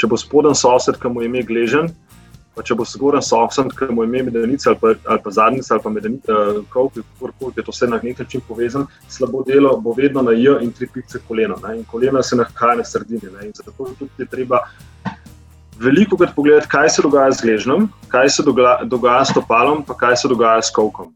če bo spoden sosed, ki mu je ime gležen, pa če bo zgoren sosed, ki mu je ime medenica ali pa, ali pa zadnjica ali pa medenica, uh, kakorkoli je to vse na nek način povezan, slabo delo bo vedno na J in tri pice koleno. Ne? In kolena se nahaja na sredini. Ne? In zato tudi je treba. Veliko krat pogledati, kaj se dogaja z gležnjem, kaj se dogaja, dogaja s topalom, pa kaj se dogaja s kovkom.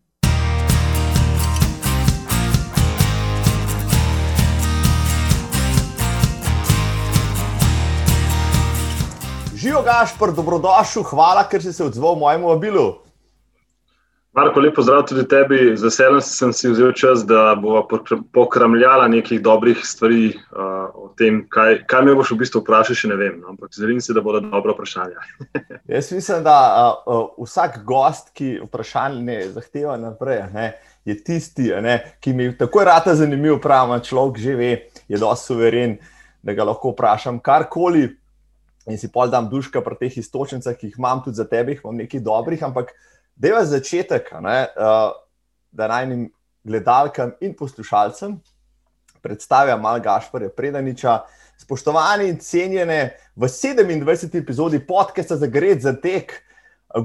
Živijo, Gašpr, dobrodošel, hvala, ker si se odzval mojemu vabilu. Marko, lepo zdrav tudi tebi. Z veseljem sem si vzel čas, da bova pokramljala nekaj dobrih stvari uh, o tem, kaj, kaj me boš v bistvu vprašal, še ne vem. No? Ampak želim si, da bodo dobro vprašanja. Jaz mislim, da uh, uh, vsak gost, ki vprašanje ne zahteva naprej, ne, je tisti, ne, ki mi tako rata zanimiv, pravi človek, že ve, je dosti suveren, da ga lahko vprašam karkoli in si pol dam duška pri teh istočnicah, ki jih imam tudi za tebe, imam nekaj dobrih, ampak deva začetek, ne, uh, da najnim gledalkam in poslušalcem predstavljam mal Gašporja Predaniča. Spoštovani in cenjene, v 27. epizodi podcasta za Gred za tek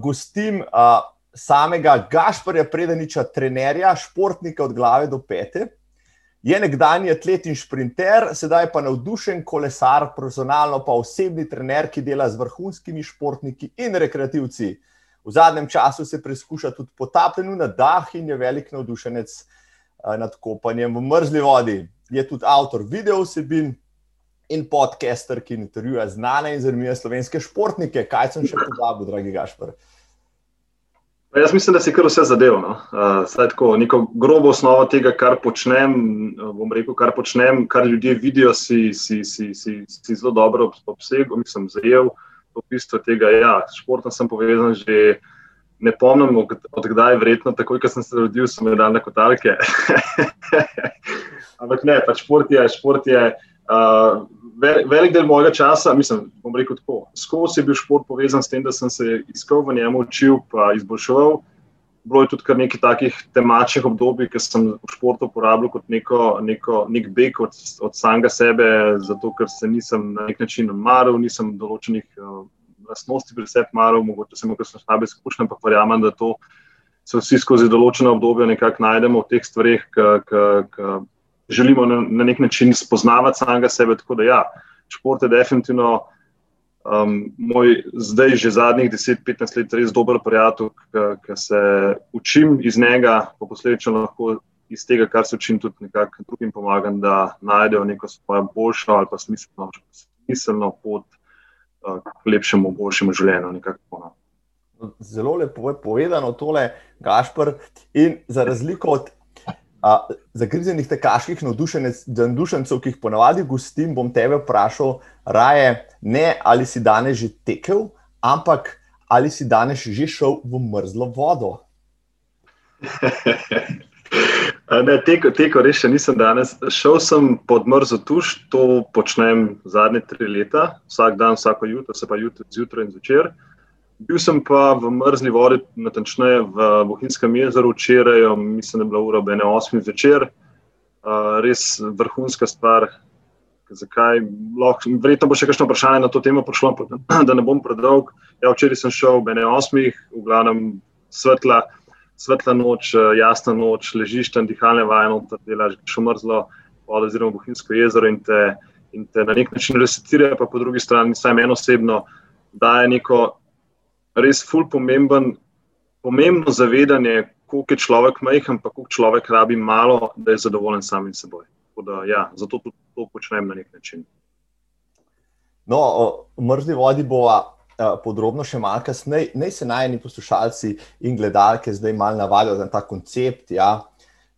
gostim uh, samega Gašporja Predaniča, trenerja, športnika od glave do pete. Je nekdanji atlet in sprinter, sedaj pa navdušen kolesar, profesionalno pa osebni trener, ki dela z vrhunskimi športniki in rekreativci. V zadnjem času se preizkuša tudi potapljen na dah in je velik navdušenec eh, nad kopanjem v mrzli vodi. Je tudi avtor videosebin in podcaster, ki intervjuja znane in zanimive slovenske športnike. Kaj sem še pozabil, dragi Gašpor? Jaz mislim, da si kar vse zadev. No? Uh, tako, neko grobo osnovo tega, kar počnem, bom rekel, kar počnem, kar ljudje vidijo, si, si, si, si, si zelo dobro obsegel, mislim, zajel. To bistvo tega, ja, športom sem povezan že. Ne pomnim, odkdaj je vredno, takoj, ko sem se rodil, sem imel na kotalke. Ampak ne, pač šport je, šport je uh, velik del mojega časa, mislim, bom rekel tako. Skozi je bil šport povezan s tem, da sem se iskal v njemu, učil in izboljševal. Bilo je tudi kar nekaj takih temačnih obdobij, ki sem v športu uporabljal kot neko, neko, nek beg od, od samega sebe, zato ker se nisem na nek način maral, nisem določenih uh, lastnosti pri sebi maral, mogoče sem imel kakšne slabe izkušnje, ampak verjamem, da to se vsi skozi določene obdobje nekako najdemo v teh stvareh, ki želimo na, na nek način spoznavati samega sebe. Tako da, ja, šport je definitivno um, moj zdaj, že zadnjih 10-15 let, res dober prijatelj, ki se učim iz njega, pa posledično lahko iz tega, kar se učim, tudi nekako drugim pomagam, da najdejo neko svojo boljšo ali pa smiselno, smiselno pot uh, k lepšemu, boljšemu življenju. No. Zelo lepo je povedano tole, Gašpr. In za razliko od zagrizenih tekaških navdušencev, ki jih ponavadi gostim, bom tebe vprašal, raje ne ali si danes že tekel, ampak ali si danes že šel v mrzlo vodo. Ne, teko, teko res še nisem danes. Šel sem pod mrzlo tuš, to počnem zadnje tri leta, vsak dan, vsako jutro, se pa jutro, zjutraj in zvečer. Uh, Bil sem pa v mrzli vodi, natančneje v Bohinjskem jezeru, včeraj, mislim, da je bila ura ob 8. večer. Uh, res vrhunska stvar. Zakaj? Lahko, verjetno bo še kakšno vprašanje na to temo prišlo, da ne bom predolg. Ja, včeraj sem šel ob 8. v glavnem svetla, svetla noč, jasna noč, ležiš tam, dihalne vaje, ter delaš še mrzlo vodo, oziroma Bohinjsko jezero in te, in te na nek način resetira, pa po drugi strani, vsaj meni osebno, daje neko res ful pomemben, pomembno zavedanje, koliko je človek majhen, pa koliko človek rabi malo, da je zadovoljen samim seboj. Da, ja, zato tudi to počnem na nek način. No, o mrzli vodi bo podrobno še malo kasneje. Naj se najni poslušalci in gledalke zdaj malo navadijo na ta koncept. Ja.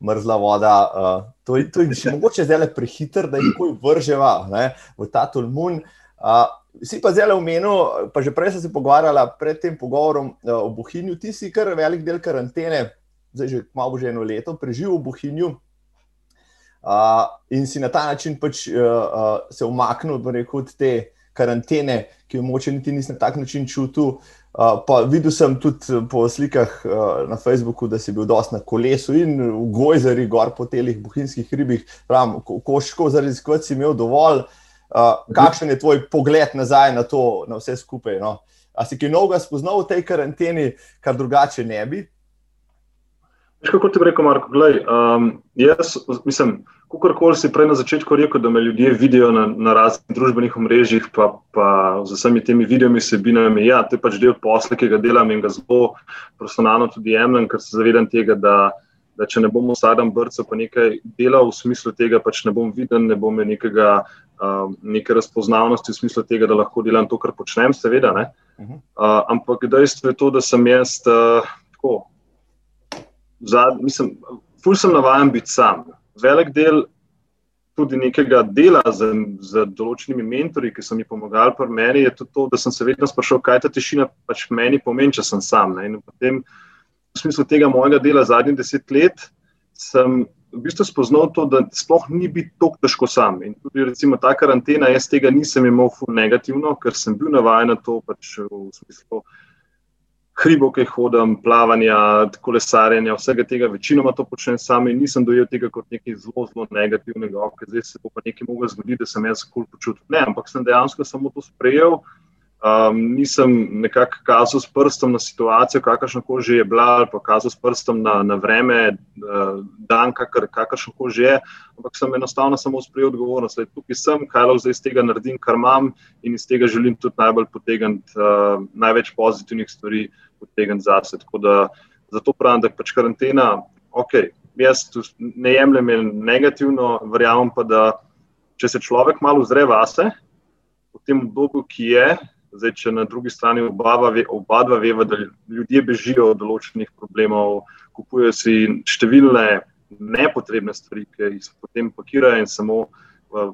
Mrzla voda, uh, to, to je še mogoče zdaj prehiter, da jih lahko vrževa ne, v ta tolmun. Uh, Si pa zelo omenil, pa že prej sem se pogovarjala pred tem pogovorom uh, o Bohinju. Ti si kar velik del karantene, zdaj že malo že eno leto, preživel v Bohinju uh, in si na ta način pač, uh, uh, se umaknil od te karantene, ki jo moče niti nisem na tak način čutil. Uh, pa videl sem tudi po slikah uh, na Facebooku, da si bil dosti na kolesu in v Gojzari, gor po telih bohinjskih ribih, ko, zaradi skvat si imel dovolj. uh, kakšen je tvoj pogled nazaj na to, na vse skupaj? No? A si kaj novega spoznal v tej karanteni, kar drugače ne bi? Veš, kako ti bi rekel, Marko? Glej, um, jaz, mislim, kakorkoli si prej na začetku rekel, da me ljudje vidijo na, na raznih družbenih omrežjih, pa, pa z vsemi temi videomi, sebinami. Ja, to je pač del posla, ki ga delam in ga zelo profesionalno tudi jemljem, ker se zavedam tega, da, da če ne bom v sadem brcu pa nekaj delal v smislu tega, pač ne bom viden, ne bom nekega, um, neke razpoznavnosti v smislu tega, da lahko delam to, kar počnem, seveda. Uh, ampak dejstvo je to, da sem jaz uh, tako zad, mislim, ful sem navaden biti sam. Velik del tudi nekega dela z, z določenimi mentori, ki so mi pomagali pri meni, je tudi to, da sem se vedno sprašal, kaj ta tišina pač meni pomeni, če sem sam. Ne? In potem, v smislu tega mojega dela zadnjih deset let, sem v bistvu spoznal to, da sploh ni biti tako težko sam. In tudi recimo ta karantena, jaz tega nisem imel negativno, ker sem bil navaden na to pač v smislu hribo, ki hodim, plavanja, kolesarjenja, vsega tega, večinoma to počnem sam in nisem dojel tega kot nekaj zelo, zelo negativnega, ker zdaj se bo pa nekaj moglo zgoditi, da sem jaz kul počutil. Ne, ampak sem dejansko samo to sprejel. Um, nisem nekako kazal s prstom na situacijo, kakršno koli že je bila, ali pa kazal s prstom na, na vreme, uh, dan, kakr, kakršno koli že je, ampak sem enostavno samo sprejel odgovornost. Zdaj, tukaj sem, kaj lahko zdaj iz tega naredim, kar imam in iz tega želim tudi najbolj potegniti uh, največ pozitivnih stvari potegniti zase. Tako da zato pravim, da je pač karantena, ok, jaz ne jemljem negativno, verjamem pa, da če se človek malo zre vase, v tem obdobju, ki je, zdaj, če na drugi strani oba, oba dva veva, da ljudje bežijo od določenih problemov, kupujejo si številne nepotrebne stvari, ki jih potem pakirajo in samo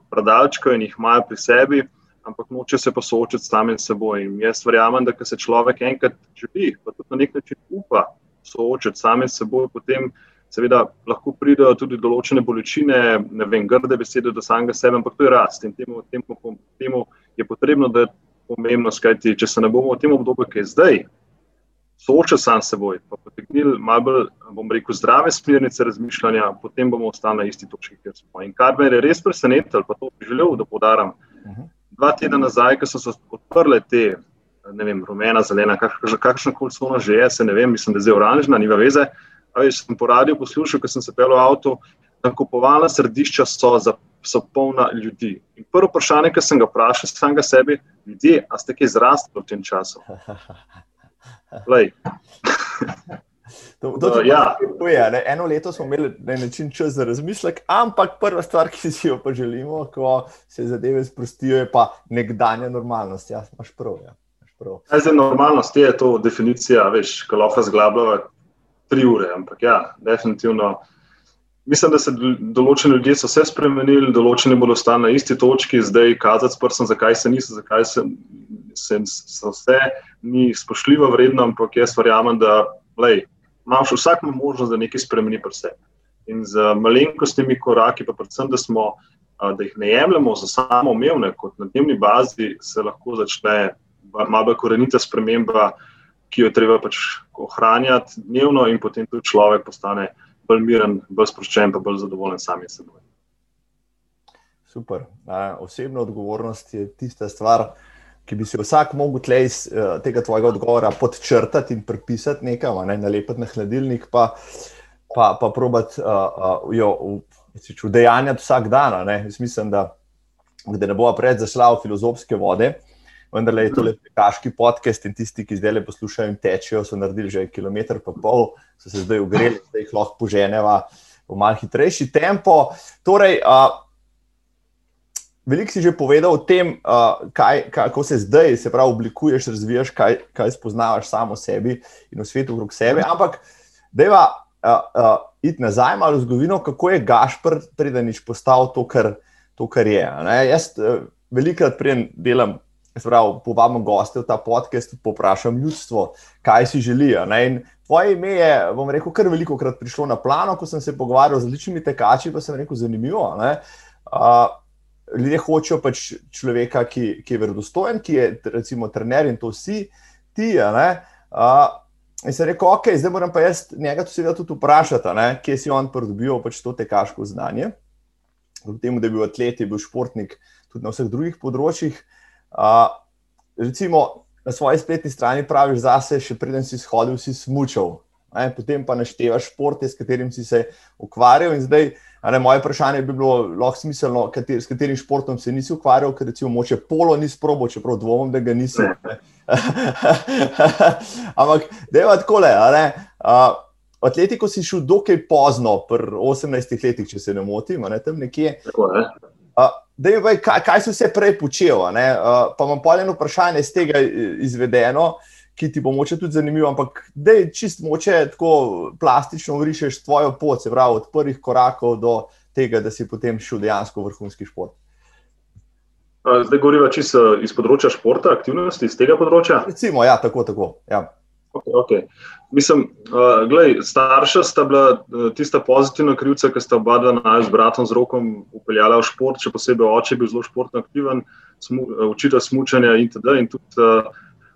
predalčkajo in jih imajo pri sebi ampak noče se pa soočiti s samim seboj. In jaz verjamem, da se človek enkrat želi, pa tudi na nek način upa soočiti s samim seboj, potem seveda lahko pridejo tudi določene bolečine, ne vem, grde besede do samega sebe, ampak to je rast in temu, temu, temu je potrebno, je pomembno, skajti, če se ne bomo v tem obdobju, ki je zdaj. Soočiti sam s seboj, pa potegnili malo bolj, bom rekel, zdrave smernice razmišljanja, potem bomo ostali na isti točki, kjer smo. In kar me je res presenetilo, pa to bi želel, da podarim, uh mhm. dva tedna nazaj, ko so se odprle te, ne vem, rumena, zelena, kakšna koli so ona že je, se ne vem, mislim, da je zdaj oranžna, nima veze. Veš, sem po radiju poslušal, ko sem se pel v avtu, da kupovalna središča so, za, so polna ljudi. In prvo vprašanje, ki sem ga vprašal, samega sebi, ljudje, a ste kaj zrastli v tem času? To, to, to ja. je, Eno leto smo imeli na način čas za razmislek, ampak prva stvar, ki si jo pa želimo, ko se zadeve sprostijo, je pa nekdanja normalnost. Ja, imaš prav. Ja. prav. Za normalnost je to definicija, veš, ko lahko zglabljava tri ure. Ampak ja, definitivno. Mislim, da se določeni ljudje so se spremenili, določeni bodo ostali na isti točki, zdaj kazati s prstom, zakaj se niso, zakaj se, se, so vse ni spoštljivo vredno, ampak jaz verjamem, da lej, imaš vsak možnost, da nekaj spremeni sebi. In z malenkostnimi koraki, pa predvsem, da, smo, da jih ne jemljemo za samo umevne, kot na dnevni bazi, se lahko začne malo korenita sprememba, ki jo treba pač ohranjati dnevno, in potem tudi človek postane bolj miren, bolj sproščen, pa bolj zadovoljen sami seboj. Super. Osebna odgovornost je tista stvar, ki bi se vsak mogel tleh iz uh, tega tvojega odgovora podčrtati in prepisati nekaj, ne, nalepiti na hladilnik, pa, pa, pa probati uh, uh, jo udejanjati vsak dan. Mislim, da, da ne bo pred zašla v filozofske vode. Vendar je to le kaški podcast in tisti, ki zdaj le poslušajo in tečejo, so naredili že kilometr in pol, so se zdaj ugreli, da jih lahko poženeva v mal hitrejši tempo. Torej, uh, Veliko si že povedal o tem, uh, kaj, kako se zdaj, se pravi, oblikuješ, razvijaš, kaj, kaj spoznavaš samo sebi in v svetu okrog sebe. Ampak, je uh, uh, iti nazaj malo v zgodovino, kako je Gašpr predanič postal to, kar, to, kar je. Ne? Jaz uh, velikokrat prijem delam. Pravi, povabim goste v ta podcast, poprašam ljudstvo, kaj si želijo. Tvoje ime je, bom rekel, kar veliko krat prišlo na plano, ko sem se pogovarjal z različnimi tekači, pa sem rekel, zanimivo. Uh, ljudje hočejo pač človeka, ki, ki je verodostojen, ki je recimo trener in to vsi ti. Uh, in se reko, ok, zdaj moram pa jaz njega tudi vprašati, ne? kje si on pridobil pač to tekaško znanje. Kljub temu, da je bil atlet, je bil športnik, tudi na vseh drugih področjih. Uh, recimo, na svoji spletni strani praviš zase, še preden si shodil, si smučal. Ne? Potem pa naštevaš športe, s katerim si se ukvarjal. In zdaj, ne, moje vprašanje bi bilo lahko smiselno, kater, s katerim športom se nisi ukvarjal, ker recimo moče polo nisi probo, čeprav dvomim, da ga nisi. Ampak, da je tako le. Atletiko si šel dokaj pozno, pri 18 letih, če se ne motim, ne tam nekje. Tako je. Dej, vaj, kaj, kaj si vse prej počel? Uh, pa imam poljeno vprašanje iz tega izvedeno, ki ti bo moče tudi zanimivo, ampak da je čist moče tako plastično vrišeš tvojo pot, se pravi, od prvih korakov do tega, da si potem šel dejansko vrhunski šport. Zdaj govorimo čisto iz področja športa, aktivnosti iz tega področja. Recimo, ja, tako, tako. Ja. Okay, okay. Mislim, uh, glej, starša sta bila uh, tista pozitivna krivca, ki sta oba dva naj z bratom z rokom upeljala v šport, še posebej oče je bil zelo športno aktiven, smu, uh, učitelj smučanja in tako naprej. In tudi uh,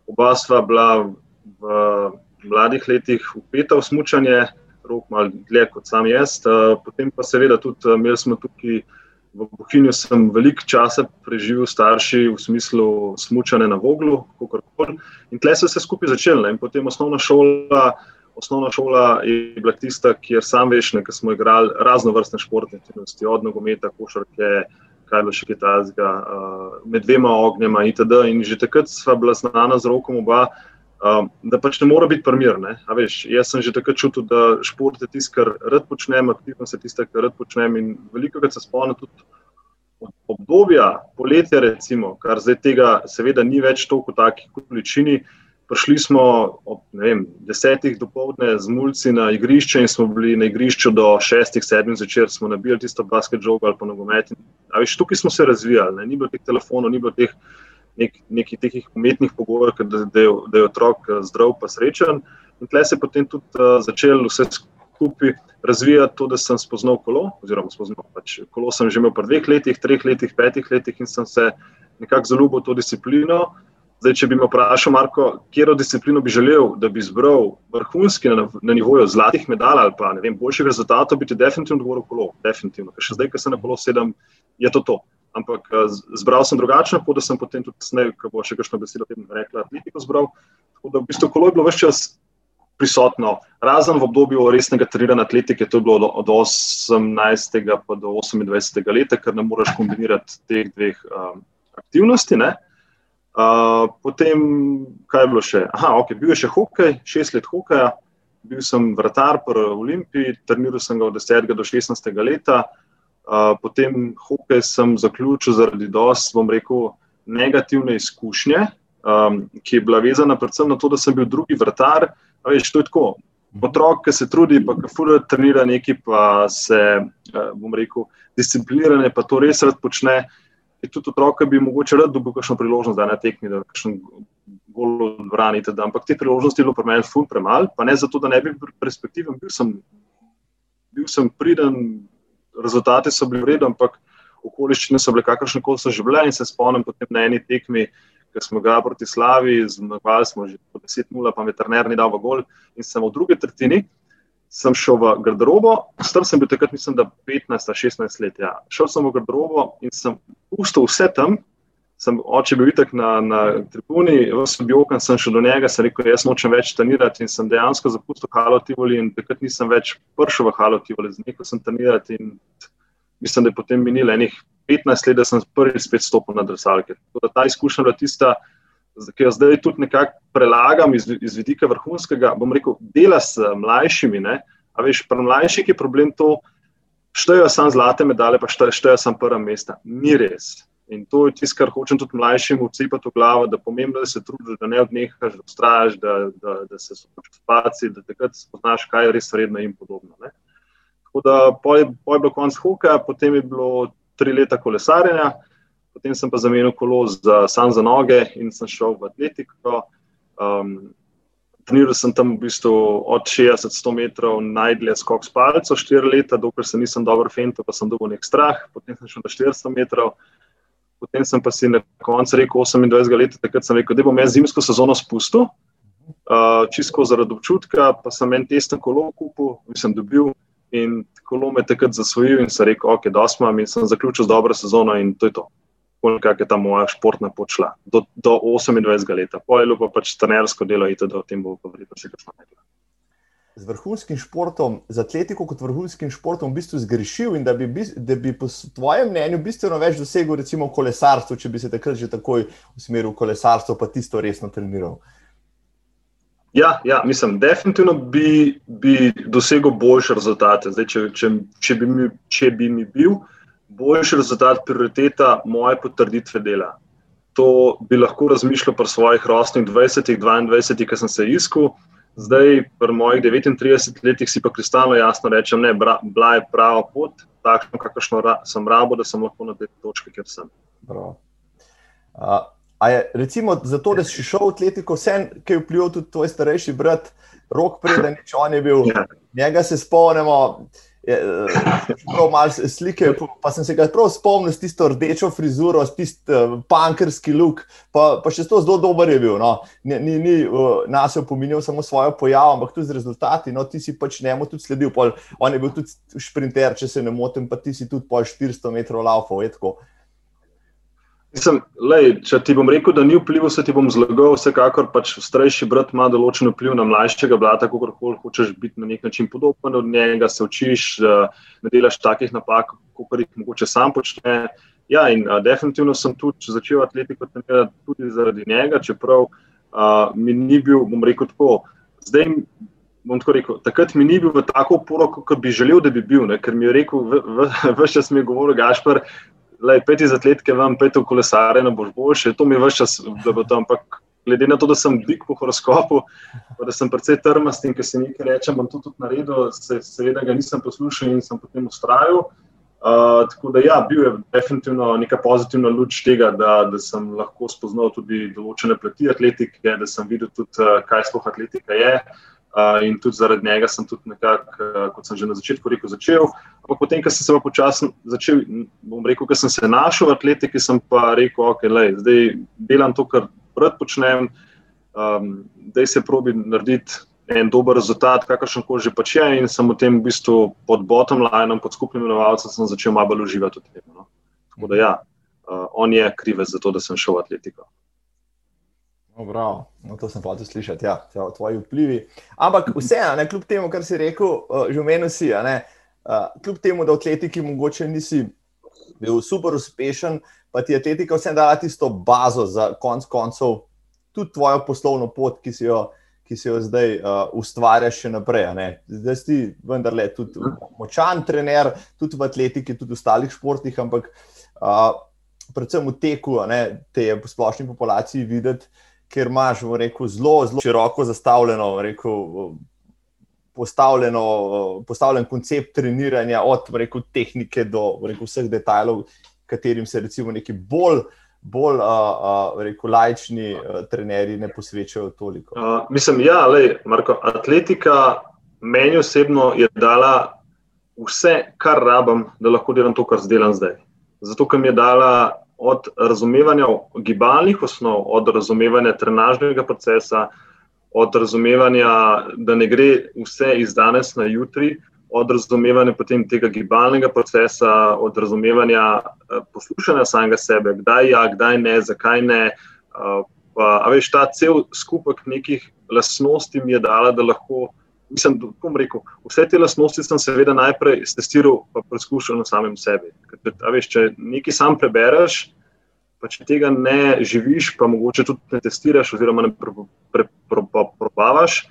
oba sva bila v mladih letih upeta v smučanje, rok malo dlje kot sam jaz. Uh, potem pa seveda tudi uh, imeli smo tukaj. V Bohinju sem veliko časa preživel, starši v smislu smučanja na Voglu. In tle se je vse skupaj začelo. In potem osnovna šola, osnovna šola je bila tista, kjer sam veš, da smo igrali razno vrstne športne aktivnosti, od nogometa, košarke, kaj bilo še kaj tazga, uh, med dvema ognjema itd. In že takrat sva bila znana z rokom oba. Um, da pač ne mora biti primer. Veš, jaz sem že takrat čutil, da šport je tisto, kar rad počnem, aktivno se tisto, kar rad počnem. In veliko krat se spomnim tudi obdobja poletja, recimo, kar zdaj tega, seveda, ni več toliko v taki količini. Prišli smo ob vem, desetih dopoledne z mulci na igrišče in smo bili na igrišču do šestih, sedmih zvečer, smo nabili tisto basket žogo ali pa nogomet. Tukaj smo se razvijali, ne? ni bilo teh telefonov, ni bilo teh nek, nekih teh umetnih pogojev, da, da, da je otrok eh, zdrav in srečen. In tle se je potem tudi uh, začel vse skupaj razvijati, to, da sem spoznal kolo. Oziroma, spoznal, pač, kolo sem že imel pri dveh letih, treh letih, petih letih in sem se nekako zaljubil v to disciplino. Zdaj, če bi me vprašal, Marko, katero disciplino bi želel, da bi zbral vrhunski na, na nivoju zlatih medalj ali pa vem, boljših rezultatov, bi ti definitivno govoril kolo. Definitivno. Ker še zdaj, ko se na kolo sedem, je to to ampak eh, zbral sem drugačno, pot, da sem potem tudi sneg, ko bo še kakšno besedo tem rekla, atletiko zbral. Tako da v bistvu kolo je bilo vse čas prisotno, razen v obdobju resnega treniranja atletike, to je bilo od 18. pa do 28. leta, ker ne moreš kombinirati teh dveh um, aktivnosti. Ne? Uh, potem, kaj je bilo še? Aha, ok, bil je še hokej, šest let hokeja, bil sem vratar pri Olimpiji, treniral sem ga od 10. do 16. leta potem hokej sem zaključil zaradi dosti, bom rekel, negativne izkušnje, um, ki je bila vezana predvsem na to, da sem bil drugi vrtar. Veš, to je tako. Otrok, ki se trudi, pa ki fura trenira nekaj, pa se, bom rekel, disciplinirane, pa to res rad počne. Je tudi otrok, ki bi mogoče rad dobil kakšno priložnost, da ne tekmi, da kakšen gol odbrani. Ampak te priložnosti je bilo pri meni fun premalo, pa ne zato, da ne bi perspektiven. Bil sem, bil sem priden, rezultati so bili v redu, ampak okoliščine so bile kakršne koli so že bile. In se spomnim potem na eni tekmi, ki smo ga proti Slavi, zmagovali smo že po 10-0, pa veterinar ni dal v gol. In sem v drugi tretjini. Sem šel v garderobo, star sem bil takrat, mislim, da 15-16 let. Ja. Šel sem v garderobo in sem pustil vse tam, sem oče bil itak na, na tribuni, sem bil okan, sem šel do njega, sem rekel, jaz nočem več trenirati in sem dejansko zapustil Halo Tivoli in takrat nisem več prišel v Halo Tivoli, neko sem trenirati in mislim, da je potem minilo enih 15 let, da sem prvi spet stopil na drsalke. Ta izkušnja bila tista, ki jo zdaj tudi nekako prelagam iz, iz vidika vrhunskega, bom rekel, dela s mlajšimi, ne? a veš, pri mlajših je problem to, štejo samo zlate medalje, pa štejo samo prva mesta. Ni res. In to je tisto, kar hočem tudi mlajšim vcepati v glavo, da je pomembno, da se trudiš, da ne odnehaš, da ustrajaš, da, da, da se spočutiš spaci, da takrat spoznaš, kaj je res vredno in podobno. Ne. Tako da po je, po je bilo konc hoka, potem je bilo tri leta kolesarjenja, potem sem pa zamenil kolo za, sam za noge in sem šel v atletiko. Um, Treniral sem tam v bistvu od 60-100 metrov najdlje skok s palco, 4 leta, dokler se nisem dobro fentil, pa sem dobil nek strah, potem sem šel na 400 metrov. Potem sem pa si na koncu rekel, 28 let, takrat sem rekel, da bom jaz zimsko sezono spustil, uh, čisto zaradi občutka, pa sem en testen kolo kupil, nisem dobil in kolo me takrat zasvojil in sem rekel, ok, da smo in sem zaključil z dobro sezono in to je to. kako je ta moja športna počla do, do 28 let. Pojelo pa pač trenersko delo in tudi o tem bo povedal še kasneje. Z vrhunskim športom, z atletiko kot vrhunskim športom, v bistvu zgrešil in da bi, da bi po tvojem mnenju bistveno več dosegel, recimo, kolesarstvo, če bi se takrat že takoj usmeril v kolesarstvo, pa tisto resno treniral. Ja, ja, mislim, definitivno bi, bi dosegel boljše rezultate. Zdaj, če, če, če, bi mi, če bi mi bil boljši rezultat prioriteta moje potrditve dela, to bi lahko razmišljal pri svojih rostnih 20, 22, ki sem se iskal. Zdaj, pri mojih 39 letih, si pa kristalno jasno rečem, da je bila prava pot, takšno, kakršno ra sem rabo, da sem lahko na tej točki, kjer sem. Uh, A je recimo zato, da si šel v atletiko, vse, ki je vplival tudi tvoj starejši brat, rok preden je on je bil, ja. njega se spomnimo. Je, prav malo slike, pa sem se ga prav spomnil s tisto rdečo frizuro, s tisto uh, punkerski luk, pa, pa še to zelo dober je bil. No. Ni, ni, ni uh, nas je opominjal samo svojo pojavo, ampak tudi z rezultati. No, ti si pač njemu tudi sledil, pol, on je bil tudi šprinter, če se ne motim, pa ti si tudi pol 400 metrov laufal. Mislim, lej, če ti bom rekel, da ni vplival, se ti bom zlagal. Vsekakor pač starejši brat ima določen vpliv na mlajšega brata, kako koli hočeš biti na nek način podoben od njega, se učiš, ne delaš takih napak, kot jih mogoče sam počne. Ja, in a, definitivno sem tudi začel atletiko tudi zaradi njega, čeprav a, mi ni bil, bom rekel tako. Zdaj, bom tako rekel, takrat mi ni bil v tako oporo, kot bi želel, da bi bil, ne? ker mi je rekel, vse čas mi je govoril, Gašpar lej, peti za atletke, vam peti v kolesare, ne boš boljši. To mi je vse čas, da bo to. Ampak glede na to, da sem dik po horoskopu, da sem precej trmast in ker se nekaj rečem, bom to tudi naredil, se, seveda ga nisem poslušal in sem potem ustrajal. Uh, tako da, ja, bil je definitivno neka pozitivna luč tega, da, da sem lahko spoznal tudi določene plati atletike, da sem videl tudi, uh, kaj sploh atletika je. Uh, in tudi zaradi njega sem tudi nekako, uh, kot sem že na začetku rekel, začel. Ampak potem, ko sem se počasi začel, bom rekel, ko sem se našel v atletiki, sem pa rekel, ok, lej, zdaj delam to, kar rad počnem, um, da se probi narediti en dober rezultat, kakršen koli že pač je, in sem v tem v bistvu pod bottom line, pod skupnim imenovalcem, začel malo bolj uživati v tem. No. Tako da ja, uh, on je krivec za to, da sem šel v atletiko. No, no, to sem pa tudi slišal, ja, tvoji vplivi. Ampak vseeno, kljub temu, kar si rekel, uh, že omenil si, uh, kljub temu, da v atletiki mogoče nisi bil super uspešen, pa ti je atletika vseeno dala tisto bazo za konc koncev, tudi tvojo poslovno pot, ki si jo, ki si jo zdaj uh, ustvarjaš še naprej. Zdaj si vendarle tudi močan trener, tudi v atletiki, tudi v ostalih športih, ampak uh, predvsem v teku, ne, te je po splošni populaciji videti ker imaš rekel, zelo, zelo široko zastavljeno, rekel, postavljeno, postavljen koncept treniranja, od rekel, tehnike do rekel, vseh detajlov, katerim se recimo neki bolj. Bolj uh, uh, rekel, lajčni uh, trenerji ne posvečajo toliko. Uh, mislim, da ja, je atletika meni osebno dala vse, kar rabim, da lahko delam to, kar delam zdaj. Zato, ker mi je dala od razumevanja gibalnih osnov, od razumevanja trenažnega procesa, od razumevanja, da ne gre vse iz danes na jutri, od razumevanja potem tega gibalnega procesa, od razumevanja eh, poslušanja samega sebe, kdaj ja, kdaj ne, zakaj ne. Eh, pa, a veš, ta cel skupek nekih lasnosti mi je dala, da lahko. Mislim, da rekel, vse te lastnosti sem seveda najprej testiral, pa preizkušal na samem sebi. Ker, veš, če nekaj sam prebereš, pa če tega ne živiš, pa mogoče tudi ne testiraš, oziroma ne probavaš,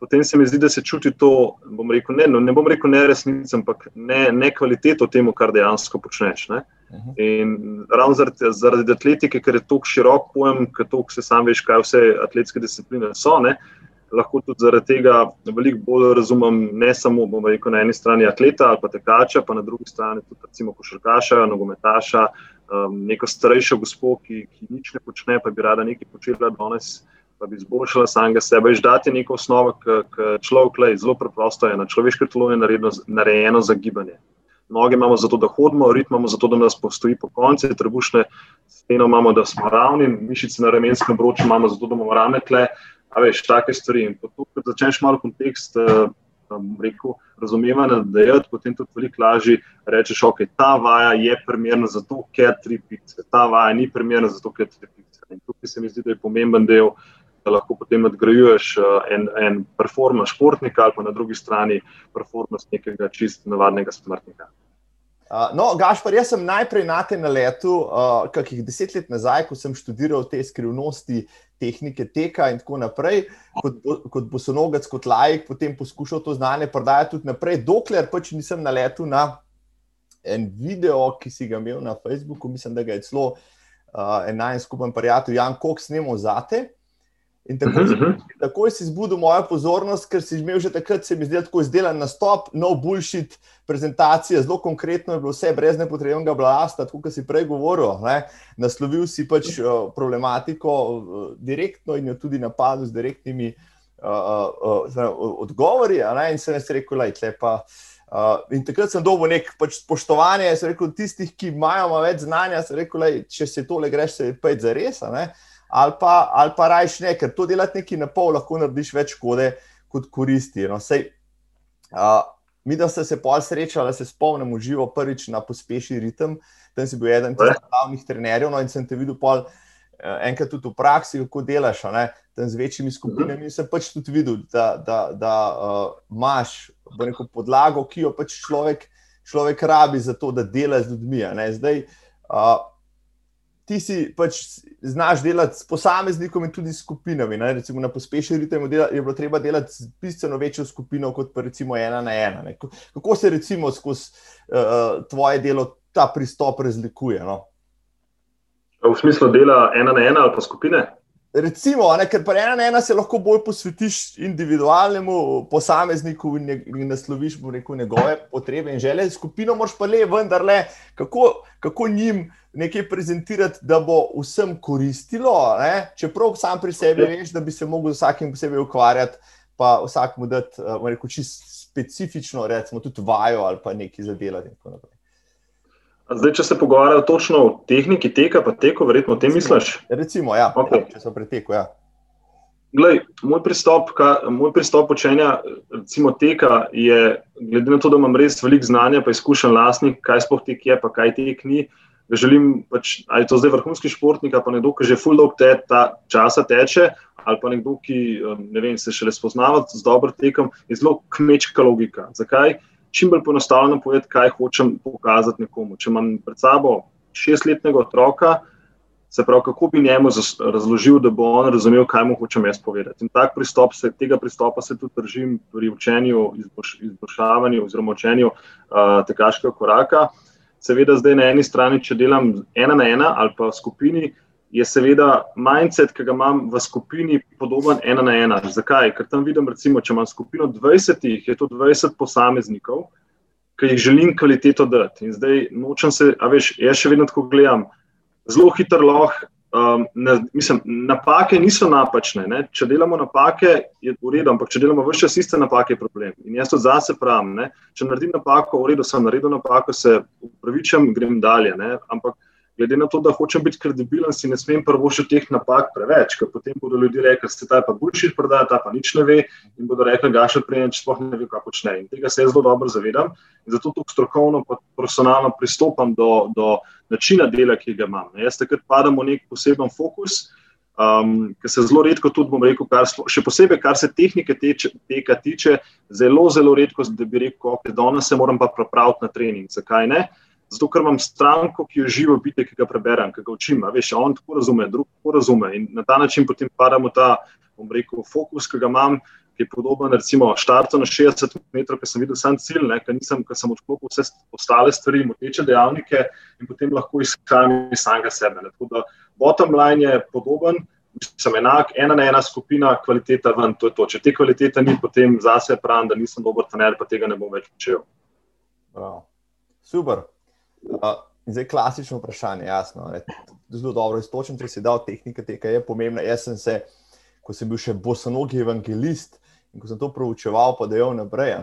potem se mi zdi, da se čuti to. Bom rekel, ne, no, ne bom rekel ne resnico, ampak ne, ne kvaliteto temu, kar dejansko počneš. Ne. Mhm. In ravno zaradi, zaradi atletike, ker je tako širok pojem, ker to, se sam veš, kaj vse atletske discipline so. Ne, lahko tudi zaradi tega veliko bolj razumem, ne samo rekel, na eni strani atleta ali pa tekača, pa na drugi strani tudi recimo košarkaša, nogometaša, um, neko starejšo gospo, ki, ki nič ne počne, pa bi rada nekaj počela danes. Pa bi izboljšala samega sebe, izdati neko osnovo, ki človek le zelo preprosto je. Na človeškem telu je narejeno, narejeno za gibanje. Noge imamo zato, da hodimo, rit imamo zato, da nas postoji po konci, trebušne steno imamo, da smo ravni, mišice na ramenskem broču imamo zato, da imamo rame tle. A veš, take stvari. In ko začneš malo kontekst uh, um, rekel, razumevanja, da je potem tudi veliko lažje reči, da okay, ta vaja je primerna zato, ker tri pice, ta vaja ni primerna zato, ker tri pice. In tukaj se mi zdi, da je pomemben del, da lahko potem nadgrajuješ uh, en, en performance športnika ali pa na drugi strani performance nekega čist navadnega smrtnika. Uh, no, Gašpar, jaz sem najprej na te naletu, uh, kakih deset let nazaj, ko sem študiral te skrivnosti tehnike teka in tako naprej, kot, kot bosonogec, kot lajk, potem poskušal to znanje prodajati tudi naprej, dokler pač nisem naletel na en video, ki si ga imel na Facebooku, mislim, da ga je celo uh, en najskupen prijatelj Jan Kok snemal zate. In tako, uh -huh. tako si zbudil mojo pozornost, ker si imel že takrat, se mi zdi, tako izdelan nastop, no, bullshit, prezentacija, zelo konkretno je bilo vse, brez nepotrebnega blasta, tako kot si prej govoril. Ne? Naslovil si pač uh, problematiko uh, direktno in jo tudi napadel z direktnimi uh, uh, odgovori. In se je rekel, da je lepa. Uh, in takrat sem dobil nek pač spoštovanje, sem rekel, tistih, ki imajo več znanja, sem rekel, lej, če se tole greš, se je pa za res ali pa, ali pa rajš ne, ker to delati neki na pol, lahko narediš več škode kot koristi. No, sej, uh, mi, da ste se pol srečali, da se spomnimo živo prvič na pospeši ritem, tam si bil eden od glavnih trenerjev no, in sem te videl pol. Enkrat tudi v praksi, kako delaš ne, z večjimi skupinami, sem pač tudi videl, da, da, da uh, imaš neko podlago, ki jo pač človek, človek rabi za to, da dela z ljudmi. Zdaj, uh, ti si pač znaš delati s posameznikom in tudi s skupinami. Ne? Recimo na pospešenju ritmu je bilo treba delati z bistveno večjo skupino kot pa recimo ena na ena. Ne? Kako se recimo skozi uh, tvoje delo ta pristop razlikuje? No? V smislu dela ena na ena ali pa skupine? Recimo, ne, ker pa ena na ena se lahko bolj posvetiš individualnemu posamezniku in, ne, in nasloviš rekel, njegove potrebe in želje, skupino moš pa le, vendar le, kako, kako njim nekaj prezentirati, da bo vsem koristilo, ne? čeprav sam pri sebi veš, da bi se lahko z vsakim posebej ukvarjati, pa vsakmu dati uh, čisto specifično, recimo tudi vajo ali pa nekaj za delati. Zdaj, če se pogovarjamo točno o tehniki teka, pa teko, verjetno o tem misliš? Recimo, ja, okay. če se preteko. Ja. Glej, moj, pristop, ka, moj pristop učenja recimo, teka je, glede na to, da imam res veliko znanja, pa izkušen lastnik, kaj sploh tek je, pa kaj tek ni želim, pač, ali je to zdaj vrhunski športnik, pa nekdo, ki že full dog te, ta časa teče, ali pa nekdo, ki um, ne vem, se šele spoznava z dobrim tekom, je zelo kmečka logika. Zakaj? Čim bolj poenostavljeno povedati, kaj hočem pokazati nekomu. Če imam pred sabo šestletnega otroka, se pravi, kako bi njemu razložil, da bo on razumel, kaj mu hočem jaz povedati. In tak pristop, se, tega pristopa se tudi držim pri učenju, izboljšavanju oziroma učenju uh, tekaškega koraka. Uh, seveda zdaj na eni strani, če delam ena na ena ali pa v skupini, je seveda mindset, ki ga imam v skupini, podoben ena na ena. Zakaj? Ker tam vidim, recimo, če imam skupino 20, je to 20 posameznikov, ki jih želim kvaliteto dati. In zdaj nočem se, a veš, jaz še vedno tako gledam, zelo hitro lahko Um, ne, mislim, napake niso napačne. Ne? Če delamo napake, je v redu, ampak če delamo vse čas iste napake, je problem. In jaz to zase pravim. Ne? Če naredim napako, v redu, sem naredil napako, se upravičujem, grem dalje. Ne? Ampak glede na to, da hočem biti kredibilen, si ne smem prvo še teh napak preveč, ker potem bodo ljudje rekli, da se ta pa bullshit prodaja, ta pa nič ne ve in bodo rekli, da še prej neč sploh ne ve, kako počne. In tega se zelo dobro zavedam in zato tukaj strokovno in profesionalno pristopam do, do načina dela, ki ga imam. Jaz takrat padam v nek poseben fokus. Um, ker se zelo redko tudi, bom rekel, kar, še posebej, kar se tehnike teče, teka tiče, zelo, zelo redko, da bi rekel, da danes se moram pa pripraviti na trening. Zakaj ne? Zato, ker imam stranko, ki jo živo biti, ki ga preberem, ki ga učim. Veš, on tako razume, drug tako razume. In na ta način potem padamo ta, bom rekel, fokus, ki ga imam, ki je podoben, recimo, štartu na 60 metrov, ki sem videl sam cilj, ker nisem, ker sem odklopil vse ostale stvari, moteče dejavnike in potem lahko izhajam iz samega sebe. Ne. Tako da bottom line je podoben. Sem enak, ena na ena skupina, kvaliteta ven, to je to. Če te kvalitete ni, potem zase pravim, da nisem dober trener, pa tega ne bom več počel. Wow. Super. Uh, zdaj, klasično vprašanje, jasno. Ne, zelo dobro iztočen, če si dal tehnike, tega je pomembno. Jaz sem se, ko sem bil še bosonogi evangelist in ko sem to proučeval, pa da je vnaprej.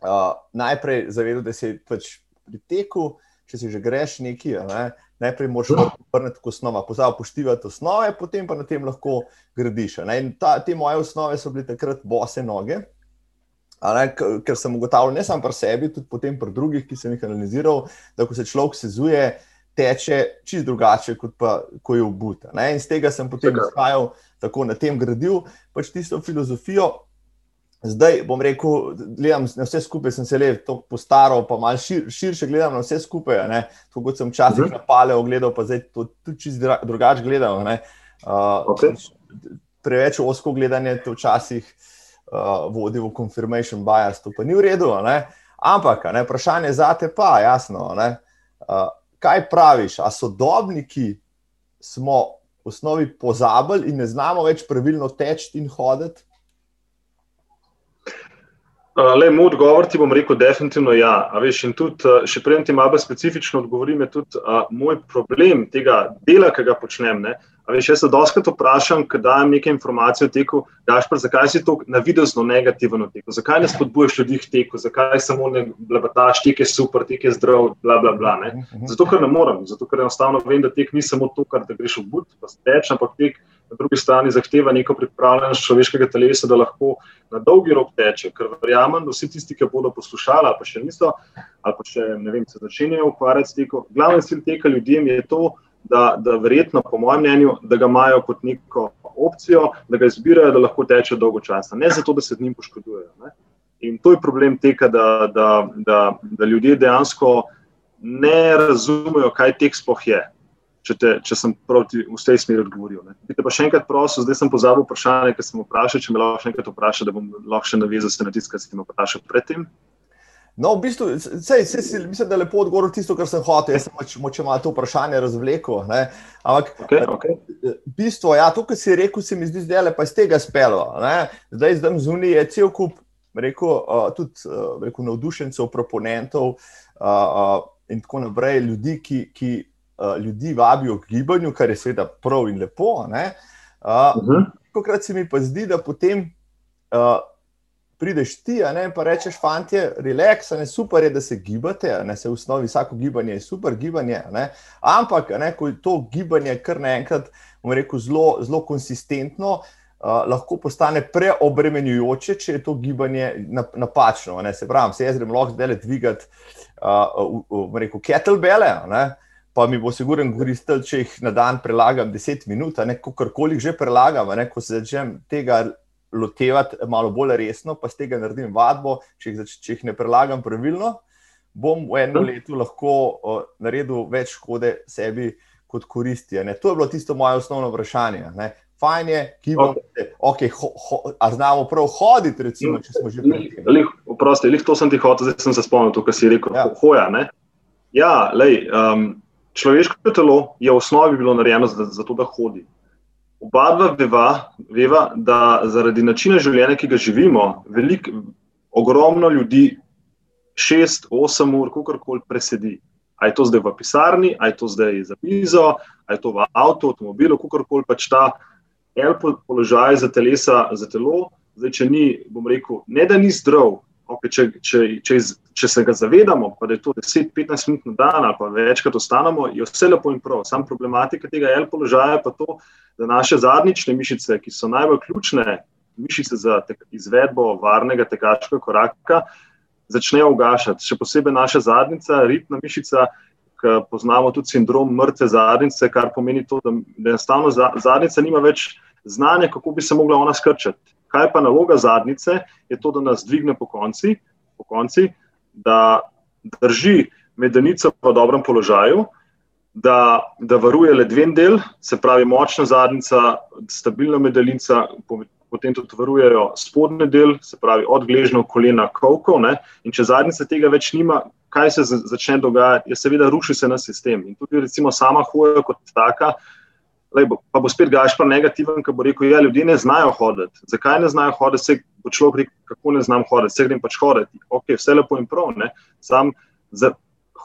Uh, najprej zavedel, da si pač pri teku, če si že greš neki, ne, najprej moraš vrniti k osnovam, pozabo poštivati osnove, potem pa na tem lahko gradiš. Ta, te moje osnove so bile takrat bose noge. Ne, ker sem ugotavljal, ne samo pri sebi, tudi potem pri drugih, ki sem jih analiziral, da ko se človek sezuje, teče čist drugače, kot pa ko je obut. In z tega sem potem izhajal, tako na tem gradil pač tisto filozofijo. Zdaj bom rekel, gledam na vse skupaj, sem se le to postaral, pa malo šir, širše gledam na vse skupaj. Tako kot sem včasih uh mhm. -huh. na paleo gledal, pa zdaj to tudi čist drugače gledam. Uh, okay. Preveč osko gledanje to včasih uh, vodi v confirmation bias, to pa ni v redu. Ne? Ampak ne, vprašanje za te pa jasno. Uh, kaj praviš, a sodobniki smo v osnovi pozabili in ne znamo več pravilno teči in hoditi? Le, moj odgovor ti bom rekel, definitivno ja. Veš, in tudi, še prej ti malo specifično odgovorim, je tudi a, moj problem tega dela, ki ga počnem. Ne, Veš, jaz se doskrat vprašam, ko dajem nekaj informacij o teku, Gašpar, zakaj si to navidezno negativen o teku, zakaj ne spodbujaš ljudi k teku, zakaj samo ne blabataš, tek je super, tek je zdrav, bla, bla, bla. Ne? Zato, ker ne morem, zato, ker enostavno vem, da tek ni samo to, kar da greš v bud, pa steč, ampak tek na drugi strani zahteva neko pripravljenost človeškega telesa, da lahko na dolgi rok teče, ker verjamem, da vsi tisti, ki bodo poslušali, pa še niso, ali pa še ne vem, se začenjajo ukvarjati s tekom, glavni cilj teka ljudem je to, da, da verjetno, po mojem mnenju, da ga imajo kot neko opcijo, da ga izbirajo, da lahko teče dolgo časa, ne zato, da se z njim poškodujejo. Ne? In to je problem tega, da, da, da, da ljudje dejansko ne razumejo, kaj tek sploh je. Če, te, če sem proti v tej smeri odgovoril. Bi te pa še enkrat prosil, zdaj sem pozabil vprašanje, ki sem vprašal, če me lahko še enkrat vpraša, da bom lahko še navezal se na tisto, kar sem vprašal predtem. No, v bistvu, sej, sej, sej, mislim, da je lepo odgovoril tisto, kar sem hotel. Jaz sem pač moče malo to vprašanje razvlekel. Ne? Ampak, okay, okay. bistvo, ja, to, kar si rekel, se mi zdi zdaj pa iz tega spelo. Ne? Zdaj, zdaj zunaj je cel kup, rekel, uh, tudi uh, rekel, navdušencev, proponentov uh, uh, in tako naprej, ljudi, ki, ki uh, ljudi vabijo k gibanju, kar je seveda prav in lepo. Uh, uh -huh. Kokrat se mi pa zdi, da potem. Uh, prideš ti, ne, pa rečeš, fanti, relax, ne, super je, da se gibate, ne, se v osnovi vsako gibanje je super gibanje, ne, ampak ne, ko je to gibanje kar naenkrat, bomo rekel, zelo, zelo konsistentno, uh, lahko postane preobremenjujoče, če je to gibanje napačno. Ne, se pravi, se jaz grem lahko zdaj dvigati, uh, bomo rekel, kettlebele. Ne, Pa mi bo sigurno koristil, če jih na dan prelagam 10 minut, kako karkoli že prelagam, ne, ko se začnem tega lotevati malo bolj resno, pa z tega naredim vadbo, če jih, če jih ne prelagam pravilno, bom v enem letu lahko uh, naredil več škode sebi kot koristi. Ne? To je bilo tisto moje osnovno vprašanje. Ne? Fajn je, ki bo te, okay, ho, ho, a znamo prav hoditi, recimo, če smo že pri tem. Prosti, lih to sem ti hotel, zdaj sem se spomnil, kar si rekel, ja. hoja. Ne? Ja, lej, um, človeško telo je v osnovi bilo narejeno za, za to, da hodi. Oba dva veva, veva, da zaradi načina življenja, ki ga živimo, velik, ogromno ljudi šest, osem ur, kako koli presedi. A je to zdaj v pisarni, a je to zdaj za mizo, a je to v avtu, avtomobilu, kako koli pač ta el položaj za telesa, za telo. Zdaj, če ni, bom rekel, ne da ni zdrav, okay, če, če, če, če se ga zavedamo, pa da je to 10-15 minut na dan, pa večkrat ostanemo, je vse lepo in prav. Sam problematika tega L položaja je pa to, da naše zadnjične mišice, ki so najbolj ključne mišice za izvedbo varnega tekačkega koraka, začnejo ugašati. Še posebej naša zadnica, ritna mišica. Poznamo tudi sindrom mrtve zadnice, kar pomeni to, da enostavno zadnica nima več znanja, kako bi se mogla ona skrčati. Kaj pa naloga zadnice, je to, da nas dvigne po konci, po konci da drži medenico v dobrem položaju, da, da varuje le dve del, se pravi močna zadnica, stabilna medenica, potem tudi varujejo spodnji del, se pravi od gležnjev, kolena, kovkov. Ne? In če zadnica tega več nima, kaj se začne dogajati, je seveda ruši se na sistem. In tudi recimo sama hoja kot taka. Lej, pa bo spet gašpar negativen, ki bo rekel, da ja, ljudje ne znajo hoditi. Zakaj ne znajo hoditi? Se bo človek rekel, kako ne znam hoditi, se grem pač hoditi. Ok, vse lepo in prav. Sam za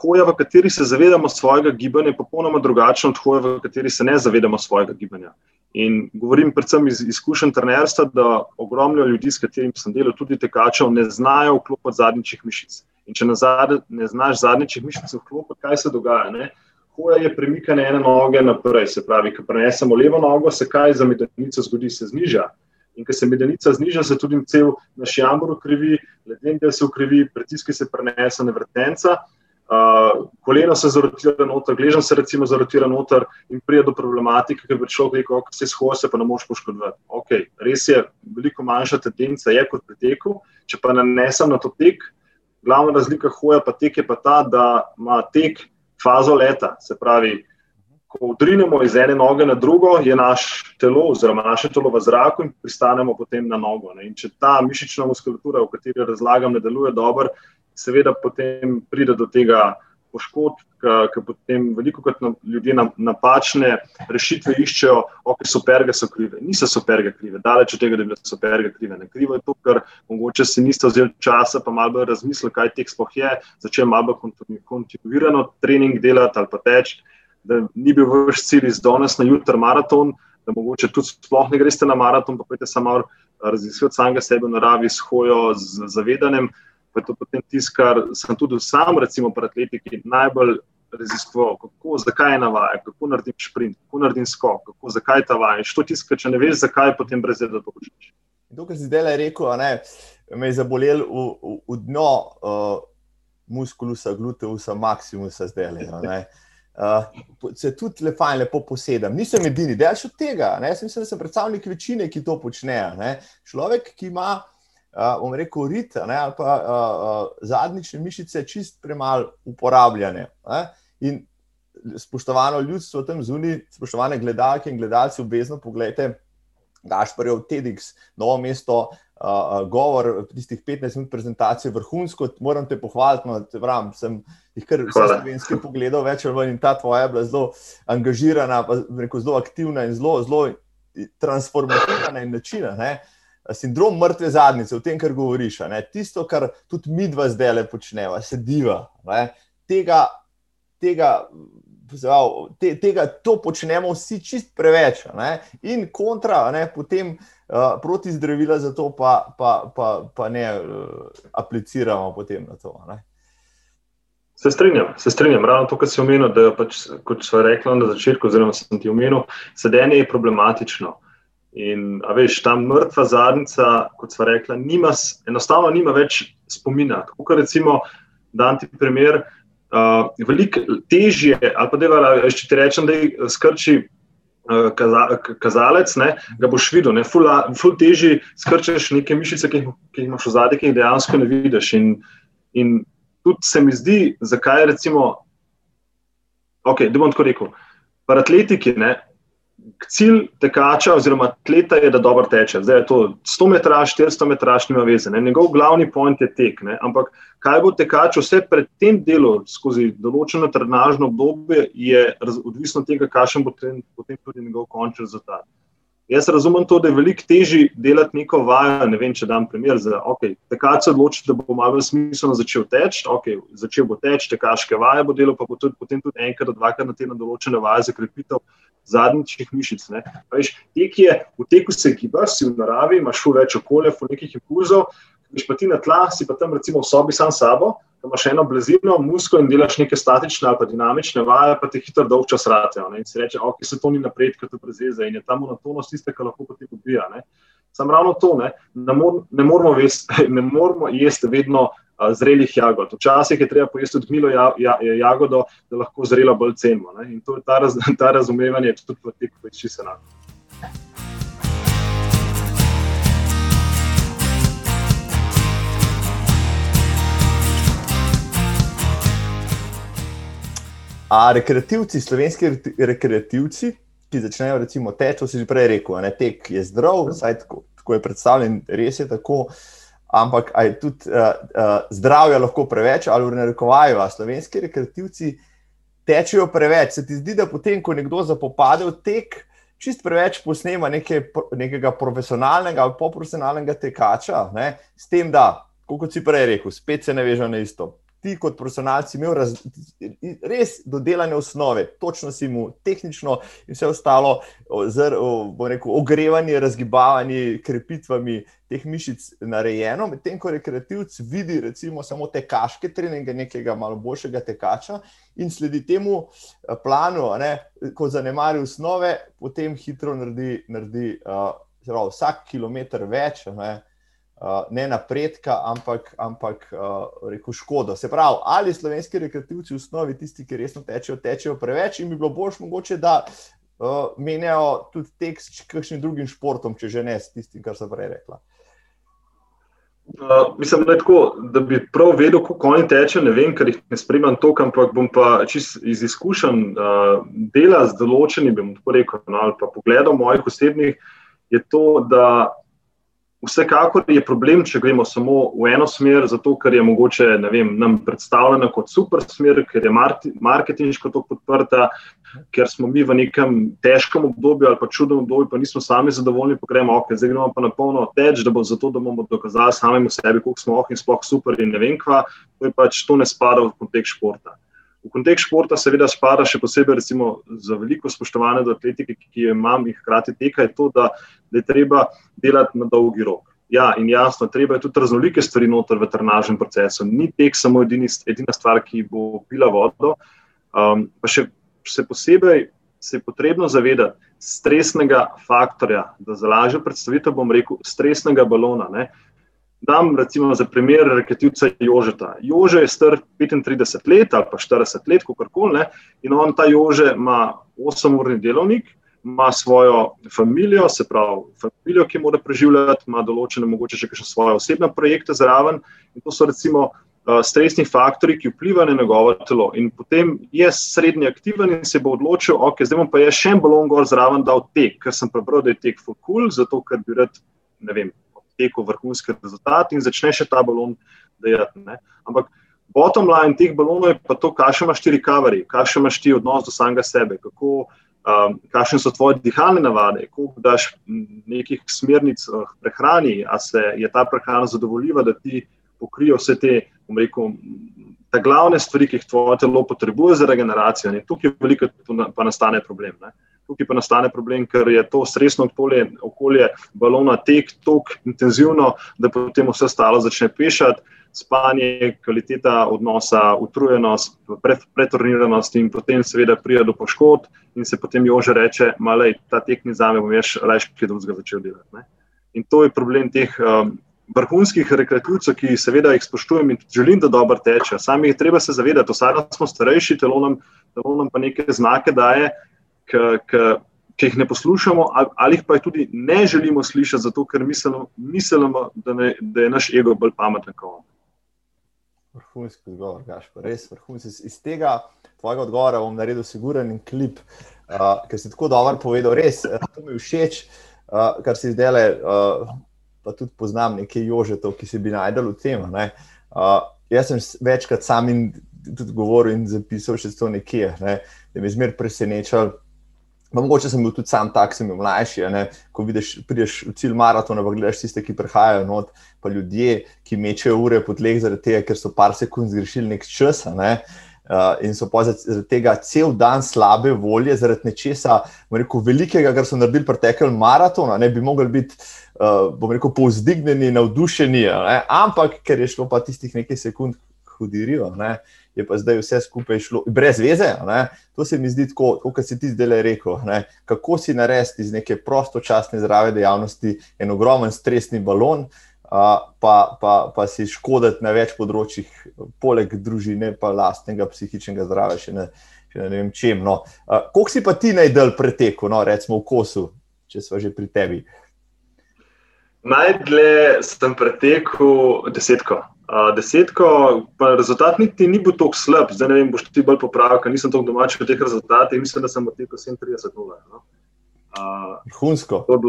hoja, v kateri se zavedamo svojega gibanja, je popolnoma drugačna od hoja, v kateri se ne zavedamo svojega gibanja. In govorim predvsem iz izkušenj trenerstva, da ogromno ljudi, s katerimi sem delal, tudi tekačev, ne znajo vklopiti zadnjih mišic. In če ne znaš zadnjih mišic vklopiti, kaj se dogaja? Ne? Hoja je premikanje ene noge naprej, se pravi, ko prenesemo levo nogo, se kaj za medenico zgodi, se zniža. In ker se medenica zniža, se tudi cel naš jambor ukrivi, ledeni del se ukrivi, pritiski se prenese na vrtenca, uh, koleno se zarotira noter, gležen se recimo zarotira noter in prije do problematike, ker bi človek rekel, da se shoj se pa ne moš poškodovati. Ok, res je, veliko manjša tendenca je kot pri teku, če pa nanesem na to tek, glavna razlika hoja pa tek je pa ta, da ima tek fazo leta, se pravi, ko udrinemo iz ene noge na drugo, je naš telo, oziroma naše telo v zraku in pristanemo potem na nogo. Ne. In če ta mišična muskulatura, o kateri razlagam, ne deluje dobro, seveda potem pride do tega poškodb, ki potem veliko krat ljudje napačne rešitve iščejo, ok, superge so krive. Niso superge krive, daleč od tega, da bi bile superge krive. Ne krivo je to, ker mogoče si niste vzeli časa, pa malo bolj razmislili, kaj tek sploh je, začel malo bolj kontinuirano trening delati ali pa teči da ni bil vaš cilj iz danes na jutro maraton, da mogoče tudi sploh ne greste na maraton, pa pojte samo raziskati samega sebe v naravi s hojo, z zavedanjem. Pa je to potem tisto, kar sem tudi sam, recimo, pri atletiki najbolj raziskoval, kako, zakaj je navaja, kako naredim sprint, kako naredim skok, kako, zakaj ta vaja. To je tisto, če ne veš, zakaj potem brez tega, da to počneš. To, kar si zdaj rekel, ne, me je zabolel v, v, v dno uh, muskulusa, gluteusa, maksimusa zdaj. Le, Uh, se tudi le fajn, lepo posedem. Nisem edini, še od tega. Ne? Jaz mislim, da sem predstavnik večine, ki to počnejo. Ne? Človek, ki ima, uh, bom rekel, rit ali pa uh, uh, zadnjične mišice čist premalo uporabljene. Ne? In spoštovano ljudstvo tam zunaj, spoštovane gledalke in gledalci, obvezno pogledajte. Gašparjev TEDx, novo mesto, uh, govor, tistih 15 minut prezentacije, vrhunsko, moram te pohvaliti. No, te vram, sem jih kar vse slovenski pogledal, več ali manj in ta tvoja je bila zelo angažirana, pa, rekel, zelo aktivna in zelo, zelo transformativna in načina. Ne? Sindrom mrtve zadnjice, v tem, kar govoriš, ne? tisto, kar tudi mi dva zdaj le počneva, sediva. Tega, tega te, tega to počnemo vsi čist preveč. Ne? In kontra, ne? potem uh, proti zdravila za to pa, pa, pa, pa ne uh, apliciramo potem na to. Ne? Se strinjam, se strinjam. Ravno to, kar si omenil, da pač, kot so rekli na začetku, oziroma sem ti omenil, sedenje je problematično. In, a veš, ta mrtva zadnica, kot sva rekla, nima, enostavno nima več spomina. Tako, recimo, da ti primer, uh, veliko težje, ali pa da če ti rečem, da je skrči. Uh, kazalec, ne, ga boš videl, ne, ful, ful teži skrčeš neke mišice, ki jih, ki jih imaš v zadnjih, ki jih dejansko ne vidiš. In, in tudi se mi zdi, zakaj recimo, ok, da bom tako rekel, para atletiki, ne, cilj tekača oziroma atleta je, da dobro teče. Zdaj je to 100 metrov, 400 metrov, nima veze. Ne? Njegov glavni point je tek. Ne? Ampak kaj bo tekač vse pred tem delom, skozi določeno trenažno obdobje, je odvisno od tega, kakšen bo ten, potem tudi njegov končni rezultat. Jaz razumem to, da je veliko težje delati neko vajo. Ne vem, če dam primer. Za, okay, tekač se odloči, da bo malo smiselno začel teči. Okay, začel bo teči, tekaške vaje bo delo, pa bo tudi, potem tudi enkrat, dvakrat na teden določene vaje za krepitev zadnjih mišic. Veš, tek je, v teku se gibaš, si v naravi, imaš več okolja, nekaj impulzov, greš pa ti na tla, si pa tam recimo v sobi sam sabo da imaš eno blizino, musko in delaš neke statične ali pa dinamične vaje, pa te hitro dolg čas ratejo. In si reče, ok, se to ni napredek, to prezeze in je ta monotonost tiste, ki lahko potem ubija. Sam ravno to, ne, ne, mor, ne, moramo, vest, ne moramo jesti vedno zrelih jagod. Včasih je treba pojesti odmilo ja, ja, jagodo, da lahko zrela bolj cenimo. In to je ta, raz, ta razumevanje, tudi v teku, ki se enako. A rekreativci, slovenski rekreativci, ki začnejo recimo teči, to si že prej rekel, ne, tek je zdrav, vsaj tako, tako je predstavljen, res je tako. Ampak je tudi uh, uh, zdravje lahko preveč, ali v narekovaju, a slovenski rekreativci tečejo preveč. Se ti zdi, da potem, ko nekdo zapopade v tek, čist preveč posnema neke, nekega profesionalnega ali poprofesionalnega tekača, ne, s tem, da, kot si prej rekel, spet se ne veže na isto ti kot profesionalci imel raz, res dodelane osnove, točno si mu tehnično in vse ostalo, bomo rekel, ogrevanje, razgibavanje, krepitvami teh mišic narejeno, medtem ko rekreativc vidi recimo samo te kaške treninge nekega malo boljšega tekača in sledi temu eh, planu, ne, ko zanemari osnove, potem hitro naredi, naredi uh, vsak kilometr več, ne, uh, ne napredka, ampak, ampak uh, reko škodo. Se pravi, ali slovenski rekreativci v osnovi, tisti, ki resno tečejo, tečejo preveč in bi bilo boljš mogoče, da uh, menjajo tudi tekst s kakšnim drugim športom, če že ne s tistim, kar sem prej rekla. Uh, mislim, da, tako, da bi prav vedel, kako oni tečejo. Ne vem, ker jih ne spremljam to, ampak bom pa iz izkušenj uh, dela z določenimi, bom tako rekel, no, ali pa pogledal mojih osebnih, je to, da Vsekakor je problem, če gremo samo v eno smer, zato ker je mogoče vem, nam predstavljena kot super smer, ker je marketinško to podprta, ker smo mi v nekem težkem obdobju ali pa čudnem obdobju, pa nismo sami zadovoljni, pa gremo, ok, zdaj gremo pa na polno teč, da bo zato, da bomo dokazali samemu sebi, koliko smo oh in sploh super in ne vem kva, to je pač to ne spada v kontekst športa. V kontekst športa, seveda, spada še posebej recimo, za veliko spoštovanje do atletike, ki jo imam in hkrati teka, je to, da, da je treba delati na dolgi rok. Ja, in jasno, treba je tudi raznolike stvari noter v trenažnem procesu. Ni tek samo edini, edina stvar, ki bo pila vodo. Um, pa še, še posebej se je potrebno zavedati stresnega faktorja, da za lažjo predstavitev bom rekel stresnega balona. Ne? Dam recimo za primer rekreativca Jožeta. Jože je star 35 let ali pa 40 let, kako koli, in on ta Jože ima 8-urni delovnik, ima svojo družino, se pravi, družino, ki mora preživljati, ima določene, mogoče še kakšne svoje osebne projekte zraven. In to so recimo uh, stresni faktori, ki vplivajo na njegovo telo. In potem je srednji aktiven in se bo odločil, ok, zdaj pa jaz še en balon gor zraven dal tek, ker sem prebral, da je tek full cool, zato ker bi rad, ne vem teku vrhunski rezultat in začne še ta balon dejati. Ampak bottom line teh balonov je pa to, kakšne imaš ti recovery, kakšne imaš ti odnos do samega sebe, kako, um, kakšne so tvoje dihalne navade, koliko daš nekih smernic uh, prehrani, a se je ta prehrana zadovoljiva, da ti pokrijo vse te, bom rekel, glavne stvari, ki jih tvoje telo potrebuje za regeneracijo. In tukaj veliko pa nastane problem. Ne? Tukaj pa nastane problem, ker je to stresno okolje, okolje balona tek tako intenzivno, da potem vse stalo začne pešati, spanje, kvaliteta odnosa, utrujenost, pretorniranost in potem seveda pride do poškodb in se potem jože reče, malej, ta tek ni za me, bom jaz raje kaj drugega začel delati. Ne? In to je problem teh um, vrhunskih rekreativcev, ki seveda jih spoštujem in želim, da dobro teče. Sami je treba se zavedati, vsaj smo starejši, telo nam, telo nam pa neke znake daje ki jih ne poslušamo, ali jih pa tudi ne želimo slišati, zato ker mislimo, mislimo da, ne, da je naš ego bolj pameten kot on. Vrhunski odgovor, Gašpor, res vrhunski. Iz tega tvojega odgovora bom naredil siguren klip, uh, ker si tako dobro povedal, res, to mi je všeč, uh, kar si zdaj le, uh, pa tudi poznam nekaj jožetov, ki se bi najdel v tem. Uh, jaz sem večkrat sam in tudi govoril in zapisal še to nekje, ne, da me zmer presenečal. Pa mogoče sem bil tudi sam tak, sem bil mlajši. Ne? Ko vidiš, prideš v cilj maratona, pa gledaš tiste, ki prihajajo not, pa ljudje, ki mečejo ure po tleh, zaradi tega, ker so par sekund zgrešili nek čas. Ne? Uh, in so zaradi tega cel dan slabe volje, zaradi nečesa, rekel, velikega, kar so naredili, pretekel maraton, ne bi mogli biti, uh, bom rekel, povzdignjeni, navdušeni, ne? ampak ker je šlo pa tistih nekaj sekund hudirijo. Ne? Je pa zdaj vse skupaj šlo brez veze. Ne? To se mi zdi tako, kot si ti zdaj rekel. Ne? Kako si narediti iz neke prostočasne zdrave dejavnosti en ogromen stresni balon, a, pa, pa, pa si škoditi na več področjih, poleg družine, pa lastnega psihičnega zdravja, še ne, še ne vem čem. No. Kako si pa ti najdel preteku, no, recimo v kosu, če smo že pri tebi? Najdlje sem pretekel desetko. Uh, desetko, pa rezultat niti ni bil tako slab, zdaj ne vem, boš ti bolj popravil, ker nisem tako domač v teh rezultatih. Mislim, da sem odtekel 37 nula. No? Hunsko. Uh, to,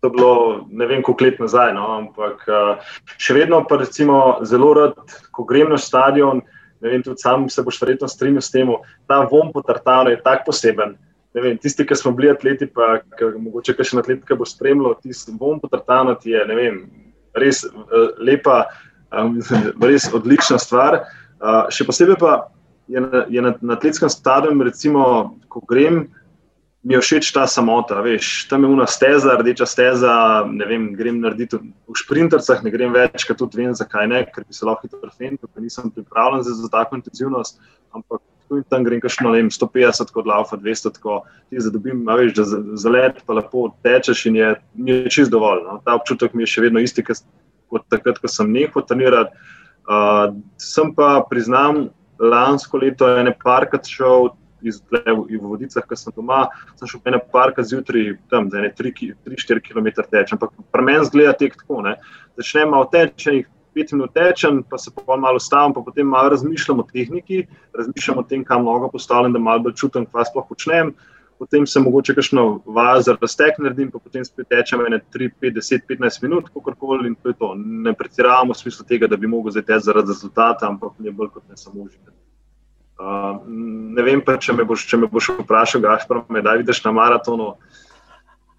to je bilo ne vem, koliko let nazaj, no? ampak uh, še vedno pa recimo zelo rad, ko grem na stadion, ne vem, tudi sam se boš verjetno strinjal s tem, ta vom po tartanu je tak poseben. Vem, tisti, ki smo bili atleti, pa mogoče še atletika bo spremljal, tisti vom po tartanu je vem, res uh, lepa res odlična stvar. Še posebej pa je na, je na, na atletskem stadionu, recimo, ko grem, mi je všeč ta samota. Veš, tam je ena steza, rdeča steza. Vem, grem narediti v sprintercah, ne grem več, ker tudi vem, zakaj ne, ker bi se lahko hitro fenil, ker nisem pripravljen za, tako intenzivnost. Ampak tu in tam grem kašno, ne vem, 150 kot laufa, 200 kot ti zadobim, a veš, da za, za let pa lepo tečeš in je, je čist dovolj. No. Ta občutek mi je še vedno isti, kot takrat, ko sem nehal trenirati. Uh, sem pa, priznam, lansko leto ene parkrat šel iz Vodicah, ker sem doma, sem šel ene parkrat zjutraj, tam za ene 3-4 km teč, ampak pri meni zgleda tek tako, ne. Začnem malo tečenih, pet minut tečem, pa se pa malo ustavim, pa potem malo razmišljam o tehniki, razmišljam o tem, kam nogo postavljam, da malo bolj čutim, kaj sploh počnem. Potem se mogoče kakšno vajo za raztek naredim, pa potem spet tečem 3, 5, 10, 15 minut, kakorkoli in to je to. Ne pretiravamo v smislu tega, da bi mogel zdaj teči zaradi rezultata, ampak ne bolj kot ne samo uživati. Uh, ne vem pa, če me boš, če me boš vprašal, Gašpor, me da vidiš na maratonu,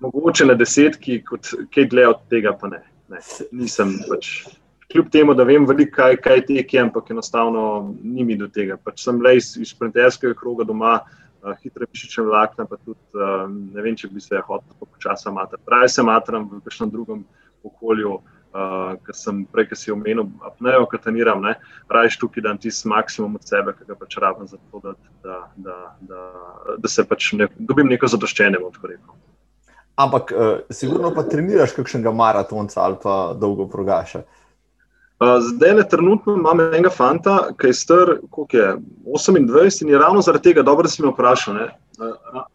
mogoče na desetki, kot kaj dlje od tega, pa ne. ne nisem pač kljub temu, da vem veliko, kaj, kaj tek je, ampak enostavno ni mi do tega. Pač sem le iz, iz sprinterskega kroga doma, uh, hitre mišične vlakna, pa tudi uh, ne vem, če bi se hotel tako počasa matrati. Pravi se matram v kakšnem drugem okolju, uh, ker sem prej, ki si omenil, apnejo, kataniram, rajš tukaj, da tisti maksimum od sebe, ki ga pač rabim za to, da, da, da, da, da se pač ne, dobim neko zadoščenje, bom tako rekel. Ampak, uh, sigurno pa treniraš kakšnega maratonca ali pa dolgo progaša. Uh, Zdaj, le trenutno imam enega fanta, ki je star, koliko je 28 in je ravno zaradi tega, dobro, da si me vprašal.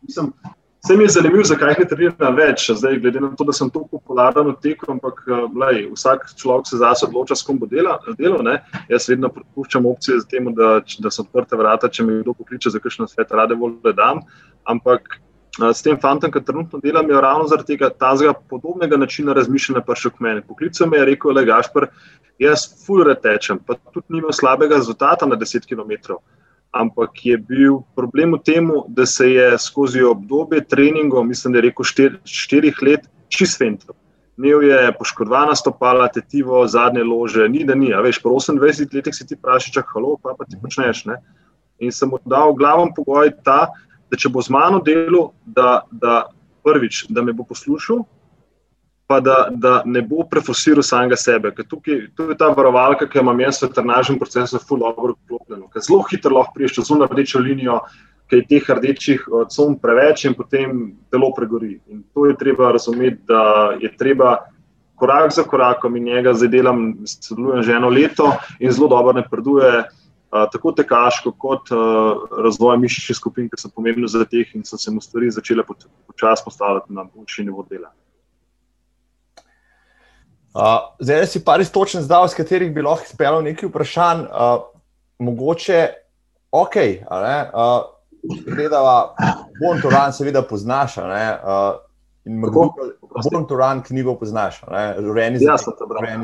Mislim, vse mi je zanimivo, zakaj ne treniram več, zdaj, glede na to, da sem tako popularen v teku, ampak lej, vsak človek se zase odloča, s kom bo dela, delo. Ne? Jaz vedno prepuščam opcije za tem, da, da so odprte vrata, če me kdo pokliče za kakšno svet, rade volje dam. Ampak s tem fantom, ki trenutno delam, je ravno zaradi tega tazga podobnega načina razmišljanja prišel k meni. Poklical me je rekel, le Gašpr, jaz fulre tečem, pa tudi nimam slabega rezultata na 10 km. Ampak je bil problem v tem, da se je skozi obdobje treningov, mislim, da je rekel štir, štirih let, čist fentil. Imel je poškodovana stopala, tetivo, zadnje lože, ni da ni. A veš, po 28 letih si ti praši, čak, halo, pa, pa ti počneš. Ne? In sem mu dal glaven pogoj ta, če bo z mano delal, da, da prvič, da me bo poslušal, pa da, da ne bo prefossiral samega sebe. Ker tukaj to je ta varovalka, ki jo imam jaz v trnažnem procesu, zelo dobro uklopljeno. Ker zelo hitro lahko priješ čez zunaj rdečo linijo, ker je teh rdečih con preveč in potem telo pregori. In to je treba razumeti, da je treba. Korak za korakom in njega zdaj delam, sodelujem že eno leto in zelo dobro napreduje tako tekaško, kot uh, razvoj mišičnih skupin, ki so pomembne za teh, in so se mu stvari začele počasi postavljati na boljši nivo dela. Uh, zdaj si pa res točen zdaj, s katerih bi lahko izpeljal nekaj vprašanj. Uh, mogoče, ok, uh, gledava, bom to ran seveda poznaš. In Born to Run knjigo poznaš, Reni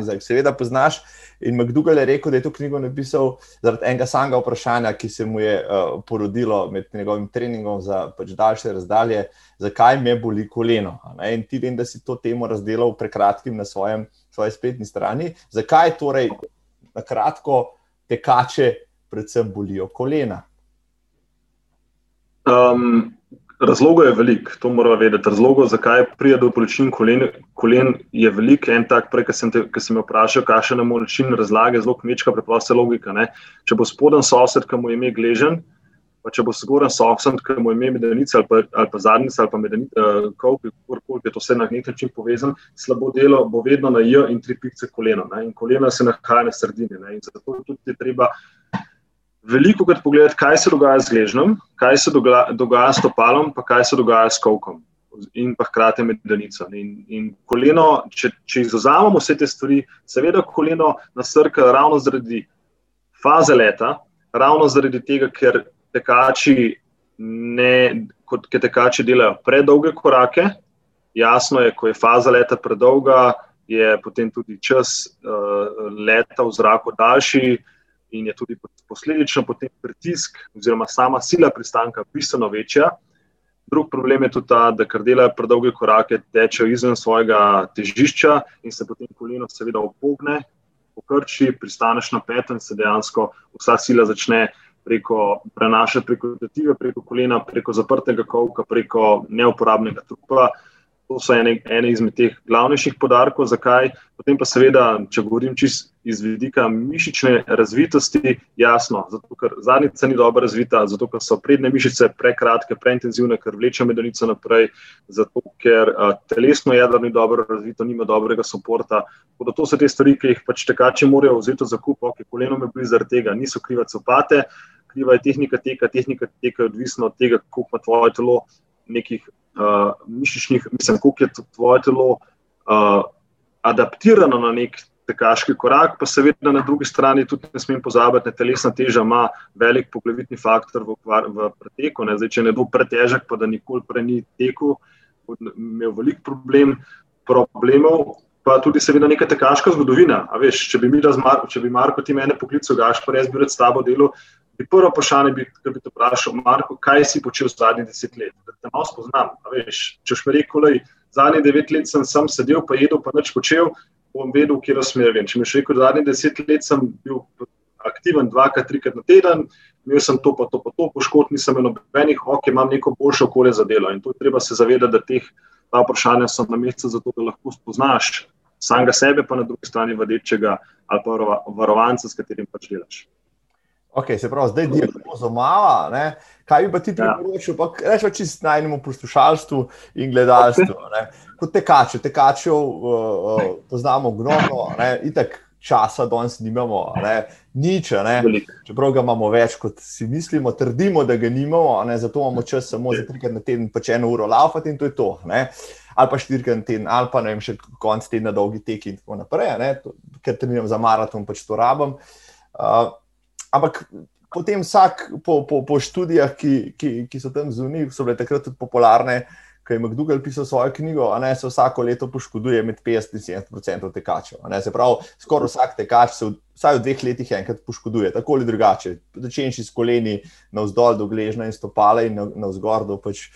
za seveda poznaš. In McDougall je rekel, da je to knjigo napisal zaradi enega samega vprašanja, ki se mu je uh, porodilo med njegovim treningom za pač daljše razdalje, zakaj me boli koleno. In ti vem, da si to temo razdelil prekratkim na svojem, svoji spletni strani. Zakaj torej na kratko tekače predvsem bolijo kolena? Um, Razlogov je veliko, to moramo vedeti. Razlogov, zakaj pride do bolečin kolen, kolen je veliko. En tak, prej, ki sem, sem me vprašal, kakšen je moj način razlage, zelo kmečka, preprosta logika. Ne? Če bo spoden sosed, ki mu je ime gležen, pa če bo zgoren sosed, ki mu je ime medenica ali pa, ali pa zadnjica ali pa medenica, uh, kakorkoli je to vse na nek način povezan, slabo delo bo vedno na J in tri pikce kolena. Ne? In kolena se nahaja na sredini. Ne? In zato tudi je treba veliko krat pogledati, kaj se dogaja z gležnjem, kaj se dogaja, dogaja s topalom, pa kaj se dogaja s kovkom in pa hkrati med denico. In, in koleno, če, če izuzamemo vse te stvari, seveda koleno nasrka ravno zaradi faze leta, ravno zaradi tega, ker tekači, ne, kot, tekači delajo predolge korake. Jasno je, ko je faza leta predolga, je potem tudi čas uh, leta v zraku daljši, in je tudi posledično potem pritisk, oziroma sama sila pristanka, bistveno večja. Drug problem je tudi ta, da ker delajo predolge korake, tečejo izven svojega težišča in se potem koleno seveda opogne, pokrči, pristaneš na petem in se dejansko vsa sila začne preko prenašati preko tetive, preko kolena, preko zaprtega kovka, preko neuporabnega trupa. To so ene, ene izmed teh glavnejših podarkov. Zakaj? Potem pa seveda, če govorim čist iz vidika mišične razvitosti, jasno, zato ker zadnjica ni dobro razvita, zato ker so prednje mišice prekratke, preintenzivne, ker vleča medenico naprej, zato ker a, telesno jedro ni dobro razvito, nima dobrega soporta. To so te stvari, ki jih pač tekači morajo vzeti za kup, ok, koleno me boli zaradi tega, niso kriva copate, kriva je tehnika teka, tehnika teka je odvisna od tega, kako ima tvoje telo nekih uh, mišičnih, mislim, koliko je tvoje telo uh, adaptirano na nek tekaški korak, pa seveda na drugi strani tudi ne smem pozabiti, da telesna teža ima velik poglavitni faktor v, v preteku. Zdaj, če ne bo pretežek, pa da nikoli prej ni tekel, bo imel velik problem, problemov. Pa tudi, seveda, neka tekaška zgodovina. Veš, če bi razmar, če bi Marko ti mene poklical, gaš pa res bi rad s tabo delal, bi prvo vprašanje, ki bi te vprašal, Marko, kaj si počel zadnjih deset let, da te malo spoznam. Veš, če mi rekel, da zadnjih devet let sem sam sedel, pa jedel, pa nič počel, bom vedel, kje vem. Če mi še rekel, da zadnjih deset let sem bil aktiven dvakrat, trikrat na teden, imel sem to, pa to, pa to, poškodb nisem imel nobenih, ok, imam neko boljše okolje za delo. In to je treba se zavedati, da teh vprašanja so na mestu, zato da lahko spoznaš samega sebe, pa na drugi strani vadečega ali pa varovanca, s katerim pač delaš. Okay, se pravi, zdaj je mala. Ne? Kaj bi pa ti priporočil, ja. rečemo, čisto najnemu poslušalstvu in gledalstvu? Ne? Kot tekače, tekačev uh, uh, poznamo ogromno, itek časa danes nimamo, ne? nič, ne? čeprav ga imamo več, kot si mislimo, trdimo, da ga nimamo, ne? zato imamo čas samo za trikrat na teden, pač eno uro laufati in to je to. Ne? Ali pa štirikrat na teden, ali pa ne vem, še konc tedna dolgi teki in tako naprej, ker treniram za maraton, pač to rabim. Uh, Ampak potem vsak po, po, po študijah, ki, ki, ki so tam zunaj, so bile takrat tudi popularne, ko je McDougall pisal svojo knjigo, ne, se vsako leto poškoduje med 50 in 70 odstotkov tekačev. Se pravi, skoraj vsak tekač se v, vsaj v dveh letih enkrat poškoduje, tako ali drugače. Začenši s koleni navzdol do gležna in stopala in navzgor do pač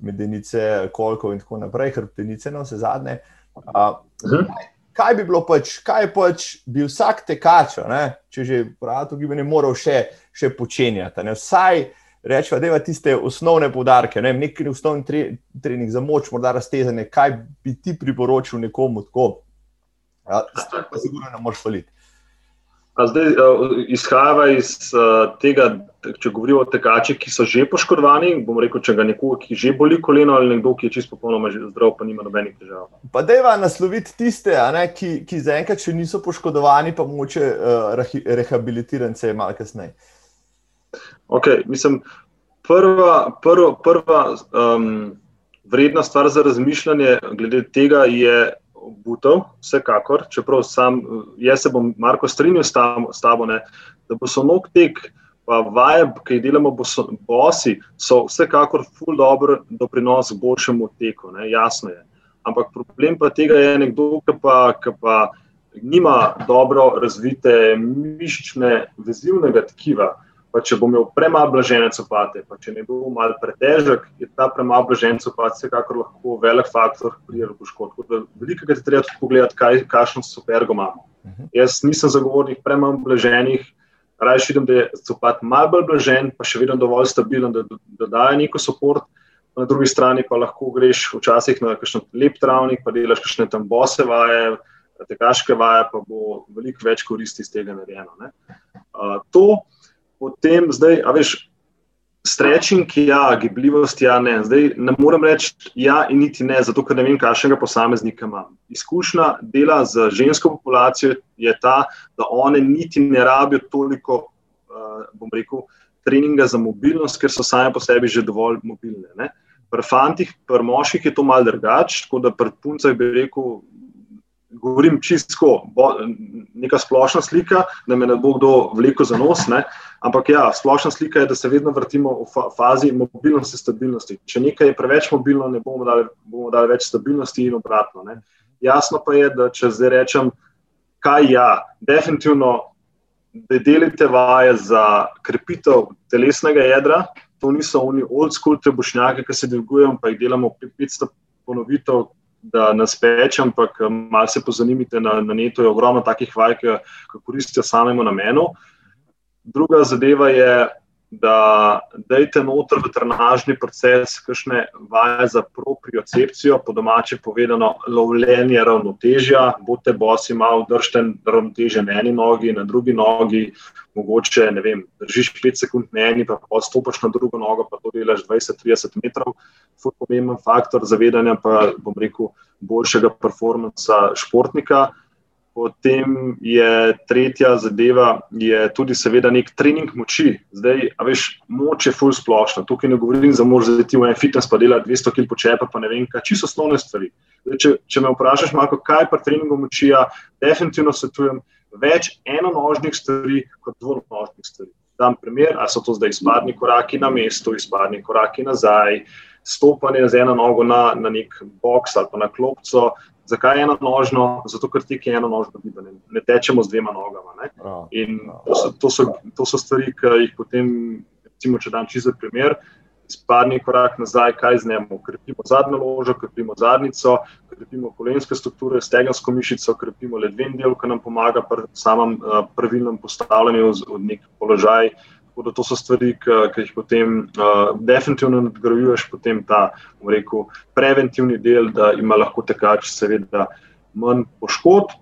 medenice, kolkov in tako naprej, hrbtenice na vse zadnje. Uh, kaj bi bilo pač, kaj pač bi vsak tekač, ne, če že pravi to gibanje, moral še, še počenjati. Ne, vsaj rečemo, da ima tiste osnovne podarke, ne, nek osnovni tre, trening za moč, morda raztezanje, kaj bi ti priporočil nekomu tako. Ja, pa sigurno ne moreš faliti. Zdaj, eh, izhaja iz uh, tega, če govorimo o tekačih, ki so že poškodovani. Bom rekel, če ga nekoga, ki že boli koleno, ali nekdo, ki je čisto popolnoma zdrav, pa nima nobenih težav. Pa da je nasloviti tiste, ne, ki, ki zaenkrat še niso poškodovani, pa moče uh, rehabilitirance malo kasneje. Okay, mislim, prva prva, prva um, vredna stvar za razmišljanje glede tega je Butov, vsekakor, čeprav sam, jaz se bom, Marko, strinjal s, tam, s tabo, ne, da bo nog tek, pa vaje, ki jih delamo, bosi, so vsekakor ful dobro doprinos k boljšemu teku, ne, jasno je. Ampak problem pa tega je nekdo, ki pa, ki pa nima dobro razvite mišične vezivnega tkiva pa če bo imel premalo blažene copate, pa če ne bo mal pretežek, je ta premalo blažen copat vsekakor lahko velik faktor pri poškodbi. Veliko je treba tudi pogledati, kaj, kakšno supergo imamo. Uh mhm. -huh. Jaz nisem zagovornik premalo blaženih, raje vidim, da je copat malo bolj blažen, pa še vedno dovolj stabilen, da, da daje neko podporo. Na drugi strani pa lahko greš včasih na kakšen lep travnik, pa delaš kakšne tam bose vaje, tekaške vaje, pa bo veliko več koristi iz tega narejeno. Uh, to, potem zdaj, a veš, strečing, ja, gibljivost, ja, ne. Zdaj ne morem reči ja in niti ne, zato ker ne vem, kakšnega posameznika imam. Izkušnja dela z žensko populacijo je ta, da one niti ne rabijo toliko, uh, bom rekel, treninga za mobilnost, ker so same po sebi že dovolj mobilne. Ne. Pri fantih, pri moških je to malce drugače, tako da pri puncah bi rekel, govorim čisto, neka splošna slika, da me ne bo kdo vlekel za nos. Ne? Ampak ja, splošna slika je, da se vedno vrtimo v fazi mobilnosti stabilnosti. Če nekaj je preveč mobilno, ne bomo dali, bomo dali več stabilnosti in obratno. Ne? Jasno pa je, da če zdaj rečem, kaj ja, definitivno, da delite vaje za krepitev telesnega jedra. To niso oni old school trebušnjaki, ki se dvigujejo, pa jih delamo 500 ponovitev, da nas peče, ampak eh, malo se pozanimite na, na netu, je ogromno takih vaj, ki koristijo samemu namenu. Druga zadeva je, da dajte noter v trenažni proces kakšne vaje za propriocepcijo, po domače povedano, lovljenje ravnotežja, bote bosi malo držite ravnotežje na eni nogi, na drugi nogi, mogoče, ne vem, držiš 5 sekund na eni, pa pa stopiš na drugo nogo, pa to delaš 20-30 metrov, fur pomemben faktor zavedanja, pa bom rekel, boljšega performansa športnika. Potem je tretja zadeva, je tudi, seveda, nek trening moči. Zdaj, a veš, moč je full splošna. Tukaj ne govorim za moč, da ti v en fitness pa dela 200 kg počepa, pa ne vem, kaj čisto osnovne stvari. Zdaj, če, če me vprašaš, malo, kaj pa treningu moči, ja, definitivno svetujem več enonožnih stvari kot dvonožnih stvari. Dam primer, ali so to zdaj izpadni koraki na mestu, izpadni koraki nazaj, stopanje z eno nogo na, na nek box ali pa na klopco, Zakaj eno nožno? Zato, ker tek je eno nožno gibanje, ne tečemo z dvema nogama. In to so, to, so, to so stvari, ki jih potem, recimo, če dam čisto primer, spadni korak nazaj, kaj z njim. Krepimo zadnjo ložo, krepimo zadnico, krepimo kolenske strukture, stegensko mišico, krepimo ledven del, ki nam pomaga pri samem uh, pravilnem postavljanju v nek položaj. Tako da to so stvari, ki, jih potem uh, definitivno nadgrajuješ, potem ta rekel, preventivni del, da ima lahko tekač, seveda, manj poškodb.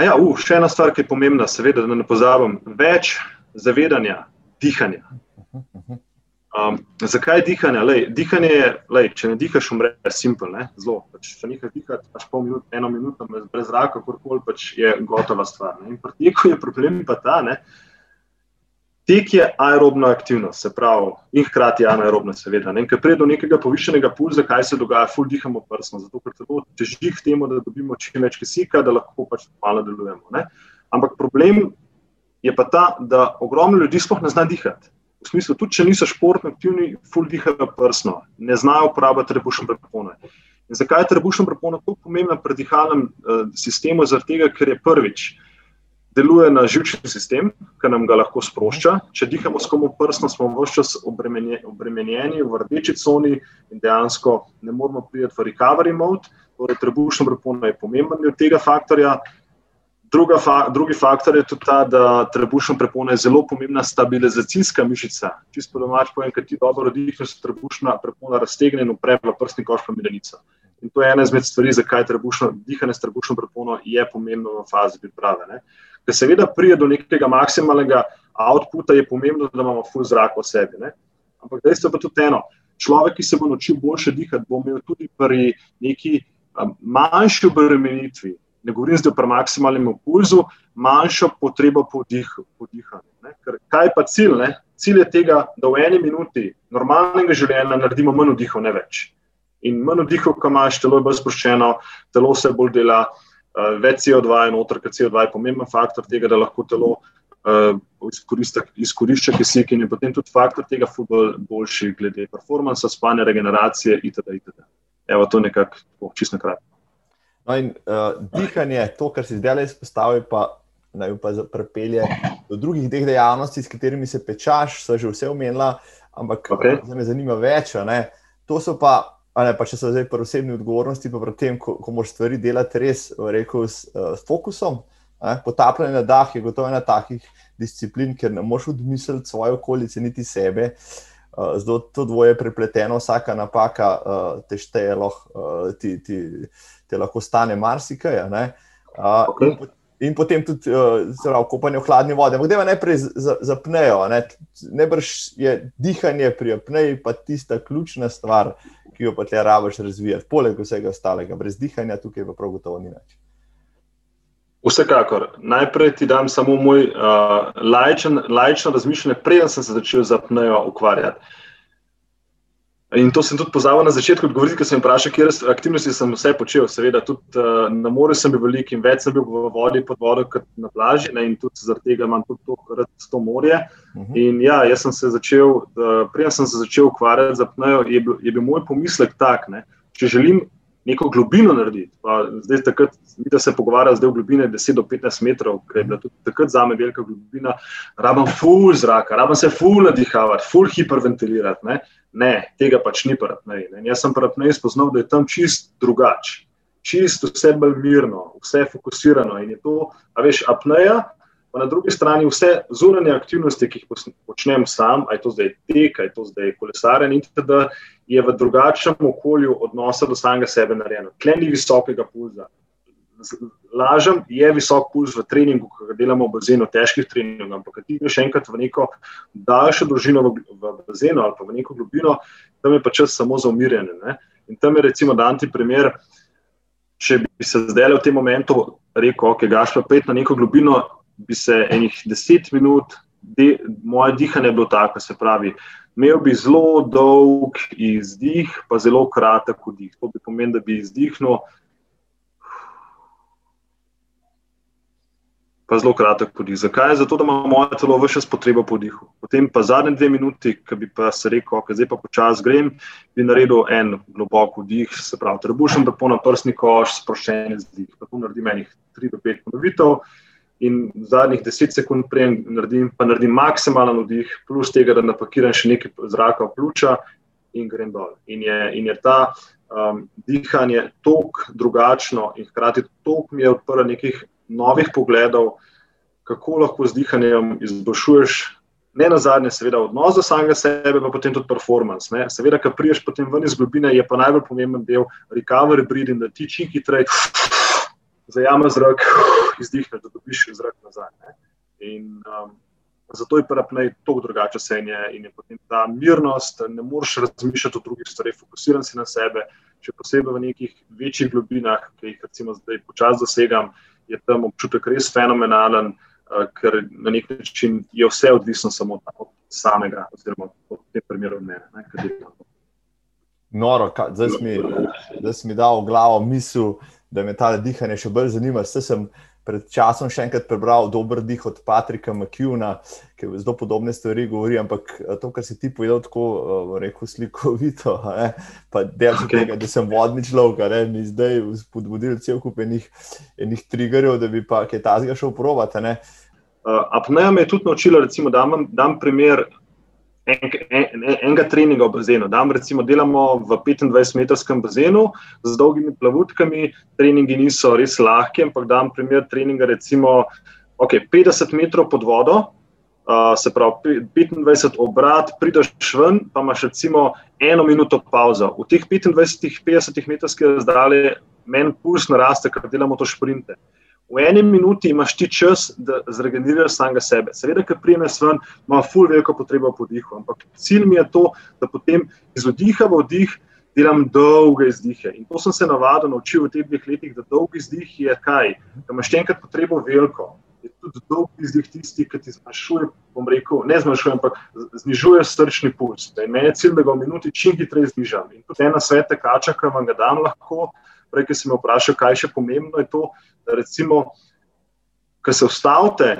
Ja, uh, še ena stvar, ki je pomembna, seveda, da ne pozabim, več zavedanja, dihanja. Um, zakaj dihanje? Lej, dihanje je, lej, če ne dihaš, umreš, simpel, ne? zelo. Pač, če nekaj dihaš, pač pol minut, eno minuto, brez zraka, kakorkoli, pač je gotova stvar. Ne? In pri teku je problem pa ta, ne? Tek je aerobna aktivnost, se pravi, in hkrati anaerobna, seveda. Ne? Ker pride do nekega povišenega pulza, kaj se dogaja, ful dihamo prsno, zato ker to teži k temu, da dobimo čim več kisika, da lahko pač malo delujemo. Ne? Ampak problem je pa ta, da ogromno ljudi sploh ne zna dihati. V smislu, tudi če niso športno aktivni, ful dihajo prsno, ne znajo uporabljati trebušne prepone. In zakaj je trebušna prepona tako pomembna pri dihalnem uh, sistemu? Tega, ker je prvič deluje na žilčni sistem, ki nam ga lahko sprošča. Če dihamo s komu prsno, smo vse čas obremenjeni v rdeči coni in dejansko ne moramo priti v recovery mode. Torej, trebušna prepona je pomemben del tega faktorja. Druga fa drugi faktor je tudi ta, da trebušna prepona je zelo pomembna stabilizacijska mišica. Čisto domač povem, ker ti dobro dihneš, se trebušna prepona raztegne in upre v prsni koš pa mirenica. In to je ena izmed stvari, zakaj dihanje s trebušno prepono je pomembno v fazi priprave. Ne? Ker seveda pride do nekega maksimalnega outputa, je pomembno, da imamo full zrak v sebi. Ne? Ampak dejstvo pa tudi eno. Človek, ki se bo naučil boljše dihati, bo imel tudi pri neki manjši obremenitvi, ne govorim zdaj pri maksimalnem pulzu, manjšo potrebo po, dih, po dihanju. Kaj pa cilj? Ne? Cilj je tega, da v eni minuti normalnega življenja naredimo manj vdihov, ne več. In manj vdihov, ko imaš, telo je bolj sproščeno, telo se bolj dela, uh, več CO2 je noter, ker CO2 je pomemben faktor tega, da lahko telo uh, izkorišča kisik in je potem tudi faktor tega futbol boljši glede performansa, spanja, regeneracije itd. itd. Evo, to nekako čisto kratko. No in uh, dihanje, to, kar si zdaj izpostavil, pa naj pa prepelje do drugih deh dejavnosti, s katerimi se pečaš, so že vse omenila, ampak okay. me zanima več. To so pa Ne, pa če so zdaj pri osebni odgovornosti, pa pri tem, ko, ko moraš stvari delati res rekel, s, uh, s fokusom. Ne, potapljanje na dah je gotovo ena takih disciplin, ker ne moš odmisliti svoje okolice, niti sebe. Uh, zdaj to dvoje je prepleteno, vsaka napaka uh, te šteje, uh, ti, ti, ti lahko stane marsikaj. Uh, okay. in, in potem tudi uh, kopanje v hladni vodi. Ampak, da me najprej zapnejo. Ne? Najbrž je dihanje pri apneji pa tista ključna stvar, ki jo pa te rabiš razvijati, poleg vsega ostalega, brez dihanja, tukaj pa prav gotovo ni več. Vsekakor. Najprej ti dam samo moj uh, lajčen, lajčno razmišljanje, preden sem se začel z apnejo ukvarjati. In to sem tudi pozabil na začetku, odgovoriti, ker sem vprašal, kje aktivnosti sem vse počel. Seveda, tudi uh, na morju sem bil velik in več sem bil v vodi pod vodo kot na plaži. Ne, in tudi zaradi tega imam tudi to rad to morje. Uh mhm. -huh. In ja, jaz sem se začel, uh, preden sem se začel ukvarjati z apnejo, je, je bil moj pomislek tak, ne, če želim neko globino narediti. Pa, zdaj, takrat, mi da se pogovarjamo zdaj v globine 10 do 15 metrov, ker je bila tudi takrat za me velika globina, rabam full zraka, rabam se full nadihavati, full hiperventilirati. Ne. Ne, tega pač ni paratnej. Jaz sem paratnej spoznal, da je tam čist drugače. Čisto vse bolj mirno, vse fokusirano in je to, a veš, apneja Pa na drugi strani vse zunanje aktivnosti, ki jih počnem sam, aj to zdaj tek, aj to zdaj kolesarjen, itd., je v drugačnem okolju odnosa do samega sebe narejeno. Tle ni visokega pulza. Lažem, je visok puls v treningu, ko ga delamo v bazenu, težkih treningov, ampak ti greš enkrat v neko daljšo dolžino v, v bazenu ali pa v neko globino, tam je pa čas samo za umirjanje. Ne? In tam je recimo dan ti primer, če bi se zdaj v tem momentu rekel, ok, gaš pa pet na neko globino, bi se enih deset minut, de, moje dihanje bilo tako, se pravi, imel bi zelo dolg izdih, pa zelo kratek vdih. To bi pomenilo, da bi izdihnil. Pa zelo kratek podih. Zakaj? Zato, da ima moje telo vse potrebo po dihu. Potem pa zadnje dve minuti, ki bi pa se rekel, ok, zdaj pa počasi grem, bi naredil en globok vdih, se pravi, trebušen, da po na prsni koš, sproščen zdih. Pa tu naredim enih 3 do 5 ponovitev in zadnjih 10 sekund prej naredim, pa naredim maksimalen vdih, plus tega, da napakiram še nekaj zraka v pljuča in grem dol. In je, in je ta um, dihanje tako drugačno in hkrati tako mi je odprlo nekih novih pogledov, kako lahko z dihanjem izboljšuješ. Ne na zadnje, seveda, odnos do samega sebe, pa potem tudi performance. Ne? Seveda, ki priješ potem ven iz globine, je pa najbolj pomemben del recovery breathing, da ti čim hitreje zajame zrak, izdihneš, da dobiš zrak nazaj. Ne? In um, zato je parapnej tako drugače senje in je potem ta mirnost, ne moreš razmišljati o drugih stvareh, fokusiran si na sebe, še posebej v nekih večjih globinah, ki jih recimo zdaj počasi dosegam, je tam občutek res fenomenalen, uh, ker na nek način je vse odvisno samo od samega, oziroma v tem primeru od mene. Ne, Noro, zdaj si mi dal v glavo misel, da me ta dihanje še bolj zanima. Vse sem pred časom še enkrat prebral Dober dih od Patrika McCuna, ki je zelo podobne stvari govori, ampak eh, to, kar si ti povedal, tako uh, rekel, slikovito, ne? pa delati okay. tega, da sem vodni človek, ne mi zdaj spodbudili cel kup enih, enih triggerjev, da bi pa kaj tazga šel provati. Uh, Apneja me je tudi naučila, recimo, da dam primer en, en, enega treninga v bazenu. Dam, recimo, delamo v 25-metrskem bazenu z dolgimi plavutkami, treningi niso res lahki, ampak dam primer treninga, recimo, okay, 50 metrov pod vodo. Uh, se pravi, 25 obrat, prideš ven, pa imaš recimo eno minuto pauzo. V teh 25-50 metrskih razdalji meni puls naraste, ker delamo to šprinte. Uh, v eni minuti imaš ti čas, da zregeneriraš samega sebe. Seveda, ker prijemeš ven, ima ful veliko potrebo po dihu. Ampak cilj mi je to, da potem iz vdiha v vdih delam dolge izdihe. In to sem se navadil naučil v teh dveh letih, da dolg izdih je kaj, da imaš enkrat potrebo veliko. Je tudi dolg izdih tisti, ki ti zmanjšuje, bom rekel, ne zmanjšuje, ampak znižuje srčni puls. In meni je cilj, da ga v minuti čim hitreje znižam. In tudi ena sveta kača, ki vam ga dam lahko, prej, ki sem me vprašal, kaj je še pomembno, je to, da recimo, ko se ustavite,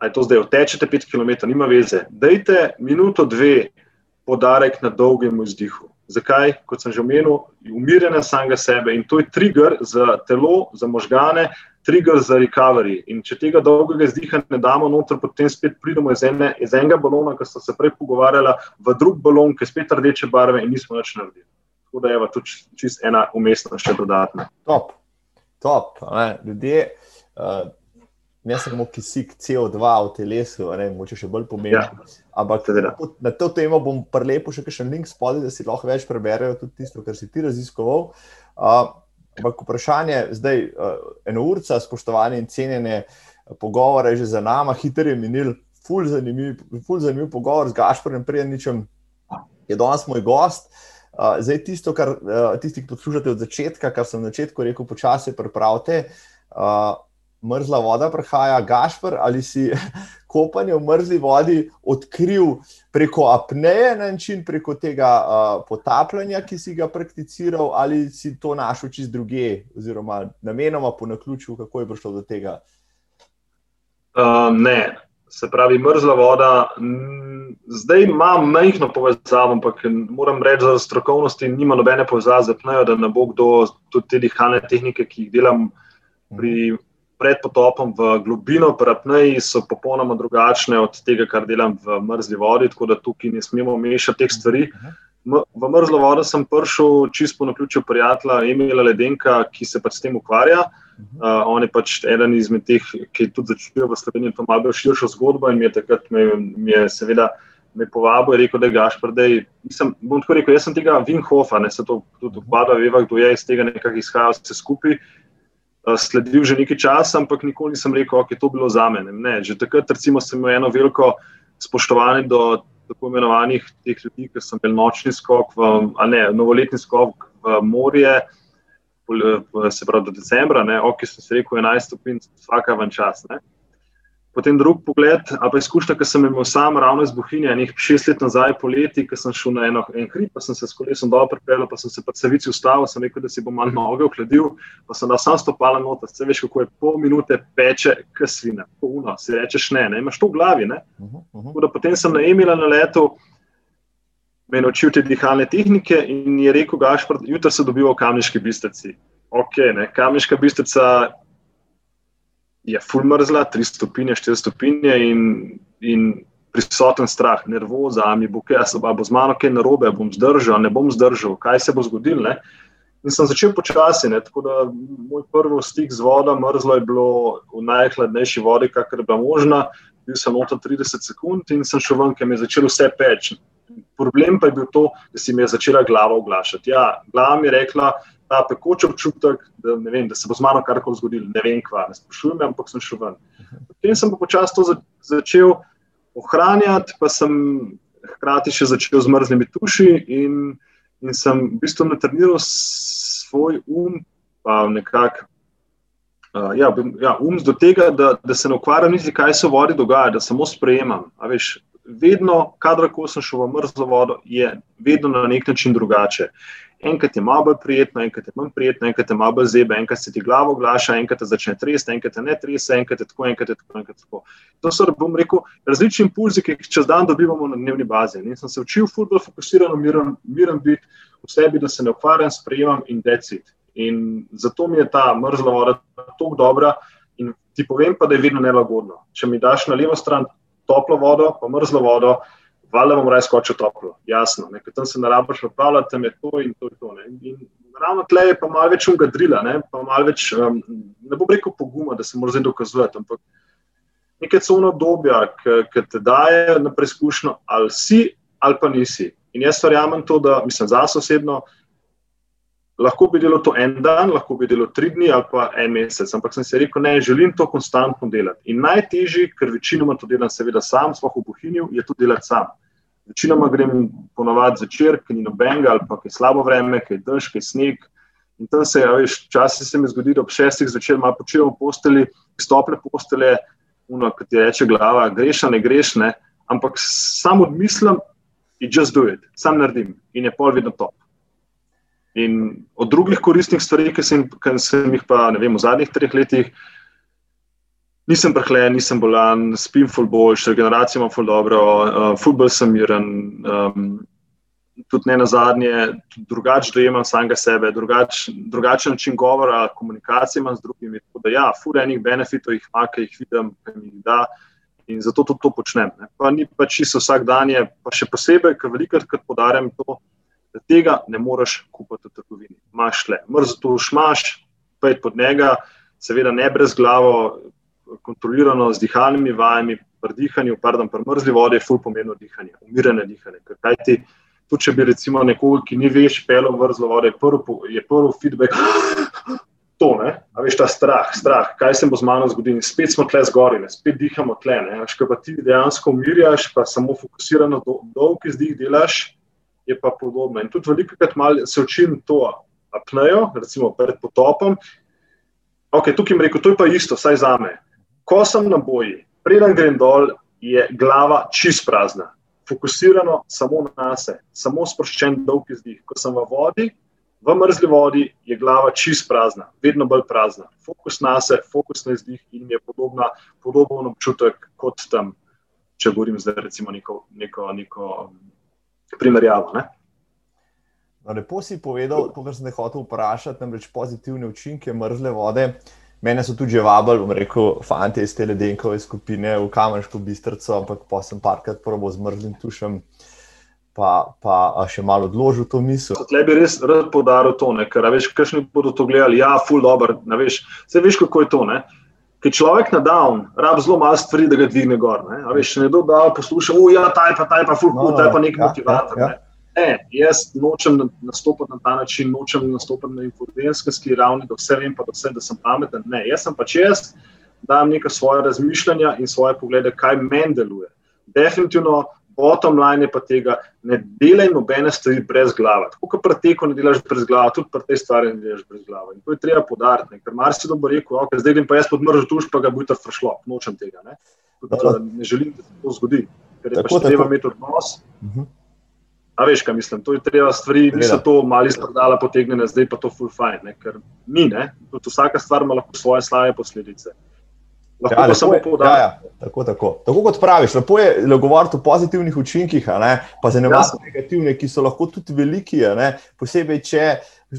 aj to zdaj otečete 5 km, nima veze, dajte minuto, dve podarek na dolgem izdihu. Zakaj? Kot sem že omenil, umirjanje samega sebe in to je trigger za telo, za možgane, trigger za recovery. In če tega dolgega izdiha ne damo noter, potem spet pridemo iz, ene, iz enega balona, ki so se prej pogovarjali, v drug balon, ki je spet rdeče barve in nismo več naredili. Tako da je to čist ena umestna, še dodatna. Top, top. Ne? Ljudje, uh, ne samo kisik CO2 v telesu, ne moče še bolj pomembno. Ja, ampak na to temo bom prelepo še kakšen link spodaj, da si lahko več preberejo tudi tisto, kar si ti raziskoval. Uh, ampak vprašanje zdaj, uh, eno urca, spoštovanje in cenjene pogovore je že za nami, hitro je minil, ful zanimiv, ful zanimiv pogovor z Gašporjem Prijaničem, je danes moj gost. Uh, zdaj, tisto, kar uh, tisti, ki poslušate od začetka, kar sem na začetku rekel, počasi pripravite. Uh, mrzla voda prihaja, gašpr ali si kopanje v mrzli vodi odkril preko apneje na način, preko tega uh, potapljanja, ki si ga prakticiral, ali si to našel čist druge, oziroma namenoma po naključju, kako je prišlo do tega? Uh, ne, se pravi, mrzla voda. Zdaj imam majhno povezavo, ampak moram reči, da strokovnosti nima nobene povezave z apnejo, da ne bo kdo tudi te dihalne tehnike, ki jih delam pri, pred potopom v globino, pri apneji so popolnoma drugačne od tega, kar delam v mrzli vodi, tako da tukaj ne smemo mešati teh stvari. V mrzlo vodo sem prišel čisto po naključju prijatelja Emila Ledenka, ki se pač s tem ukvarja. Uh, on je pač eden izmed teh, ki tudi začel v Sloveniji, to malo širšo zgodbo in mi je takrat, me, me je seveda me povabil in rekel, da je Gašpr, da je, nisem, bom tako rekel, jaz sem tega Vinhofa, ne se to tudi ukvarja, veva, kdo je iz tega nekako izhajal vse skupaj. Uh, sledil že nekaj časa, ampak nikoli nisem rekel, da je to bilo za mene. Ne, že takrat, recimo, sem imel eno veliko spoštovanje do tako imenovanih teh ljudi, ki so imeli nočni skok, v, a ne novoletni skok v morje, se pravi do decembra, ok, sem se rekel 11 stopinj, vsaka van čas. Ne. Potem drug pogled, a pa izkušnja, ki sem imel sam ravno iz Bohinja, nekaj šest let nazaj, poleti, ko sem šel na eno, en hrib, pa sem se s kolesom dol pripeljal, pa sem se pa cevici ustavil, sem rekel, da si bom malo noge okladil, pa sem da sam stopala nota, se veš, kako je pol minute peče, kasvina, polno, si rečeš ne, ne, imaš to v glavi, ne. Uh -huh, uh -huh. Potem sem na Emila na letu, me naučil te dihalne tehnike in je rekel, Gašpr, jutro se dobiva v kamniški bistrici. Ok, ne, kamniška bistrica je full mrzla, 3 stopinje, 4 stopinje in, in prisoten strah, nervoza, mi bo kaj, bo z mano kaj narobe, bom zdržal, ne bom zdržal, kaj se bo zgodilo. Ne? In sem začel počasi, ne? tako da moj prvi stik z vodo, mrzlo je bilo v najhladnejši vodi, kakor je bila možna, bil sem noto 30 sekund in sem šel ven, ker mi je začelo vse peči. Problem pa je bil to, da si mi je začela glava oglašati. Ja, glava mi je rekla, ta pekoč občutek, da, vem, da se bo z mano karkoli zgodilo, ne vem, kva, ne sprašujem, ampak sem šel ven. Potem sem pa počasi to za, začel ohranjati, pa sem hkrati še začel z mrzlimi tuši in, in sem v bistvu natrniral svoj um, pa nekako. Uh, ja, ja, um do tega, da, da se ne ukvarjam niti, kaj se v vodi dogaja, da samo sprejemam. Veš, vedno, kadarkoli sem šel v mrzlo vodo, je vedno na nek način drugače enkrat je malo bolj prijetno, enkrat je manj prijetno, enkrat je malo bolj zebe, enkrat se ti glavo oglaša, enkrat te začne tresti, enkrat te ne trese, enkrat je tako, enkrat je tako, enkrat tako. To so, bom rekel, različni impulzi, ki jih čez dan dobivamo na dnevni bazi. In sem se učil futbol fokusirano, miren, miren biti v sebi, da se ne ukvarjam, sprejemam in decid. In zato mi je ta mrzla voda tako dobra. In ti povem pa, da je vedno nelagodno. Če mi daš na levo stran toplo vodo, pa mrzlo vodo, valjda bom raje skočil toplo, jasno. Ne? Ker tam se narabaš upravljati, tam je to in to. In to in, in ravno tle je pa malo več ungadrila, ne? pa malo več, um, ne bom rekel poguma, da se mora zdaj dokazovati, ampak nekaj covno obdobja, ki te daje na preizkušnjo, ali si ali pa nisi. In jaz verjamem to, da mislim zase osebno. Lahko bi delal to en dan, lahko bi delal tri dni ali pa en mesec, ampak sem si rekel, ne, želim to konstantno delati. In najtežji, ker večinoma to delam, seveda sam, sploh v Bohinju, je to delati sam. Večinoma grem ponovadi zvečer, ker ni nobenega ali pa je slabo vreme, ker je dež, ker je sneg. In tam se, ja, veš, včasih se mi zgodi, da ob šestih zvečer malo počivam v posteli, stople postele, uno, kot ti reče glava, greš, ne greš, ne, ampak samo odmislim in just do it, sam naredim in je pol vedno top. In od drugih koristnih stvari, ki sem, ki sem jih pa vem, v zadnjih treh letih, nisem prehlajen, nisem bolan, spim ful boljš, regeneracija ima ful dobro, uh, futbol sem miren, um, tudi ne na zadnje, drugače dojemam samega sebe, drugač, drugačen način govora, komunikacije imam z drugimi. Tako da, ja, ful enih benefitov jih ima, ki jih vidim, ki mi jih da. In zato tudi to počnem. Ne. Pa ni pa čisto vsak dan, je, pa še posebej, ker velikokrat podarjam to, da tega ne moreš kupiti v trgovini. Máš le, mrzlo šmaš, pet pod njega, seveda ne brez glavo, kontrolirano z dihalnimi vajami, pri dihanju, pardon, pri mrzli vodi je ful pomembno dihanje, umirjene dihanje. Kaj ti, tudi če bi recimo nekoga, ki ni veš, pelo mrzlo vode, je prvi, feedback. To, a veš ta strah, strah, kaj se bo z mano zgodilo, spet smo tle zgori, ne? spet dihamo tle. Če pa ti dejansko umirjaš, pa samo fokusirano dolg izdih delaš, je pa podobno. In tudi veliko krat se učim to apnejo, recimo pred potopom. Ok, tukaj jim rekel, to je pa isto, vsaj za me. Ko sem na boji, preden grem dol, je glava čist prazna, fokusirano samo na sebe, samo sproščen dolg izdih. Ko sem v vodi, v mrzli vodi, je glava čist prazna, vedno bolj prazna. Fokus na sebe, fokus na izdih in je podobna, podoben občutek kot tam, če govorim zdaj recimo neko, neko, neko primerjavo. No, lepo si povedal, to, kar sem te hotel vprašati, namreč pozitivne učinke mrzle vode. Mene so tudi že vabili, bom rekel, fanti iz te ledenkove skupine v Kamerško bistrco, ampak pa sem parkrat probo z mrzlim tušem. pa, pa še malo odložil to misel. Tle bi res rad podaril to, ne? ker veš, kakšni bodo to gledali, ja, full dobro, veš, vse veš, kako je to. Ne? Ker človek na down, rab zelo malo stvari, da ga dvigne gor. Ne? Veš, če nekdo da posluša, oh, ja, taj pa, taj pa, full, no, no, taj pa nek ja, motivator. Ja, ja. Ne, jaz nočem nastopati na ta način, nočem nastopati na informacijski ravni, da vse vem, pa da, vse, da sem pameten. Ne, jaz sem pač jaz, dajem neka svoje razmišljanja in svoje poglede, kaj meni deluje. Definitivno bottom line je pa tega, ne delaj nobene stvari brez glave. Tako kot pri teku ne delaš brez glave, tudi pri tej stvari ne delaš brez glave. In to je treba podariti, ker marsikdo bo rekel, okay, zdaj grem pa jaz podmržil tuš, pa ga bo to frašlo, nočem tega. Ne, tudi, ne želim, da se to zgodi, ker je tako, pač treba imeti odnos. Uh mhm. -huh. A veš, kaj mislim, to je treba stvari, niso to mali stradala potegnjene, zdaj pa to full ne? ker ni, ne, tudi vsaka stvar ima lahko svoje slave posledice. Ja, lepo je, ja, ja, tako, tako. tako kot praviš, lepo je govoriti o pozitivnih učinkih, pa za nevarne negativne, ki so lahko tudi veliki, posebej če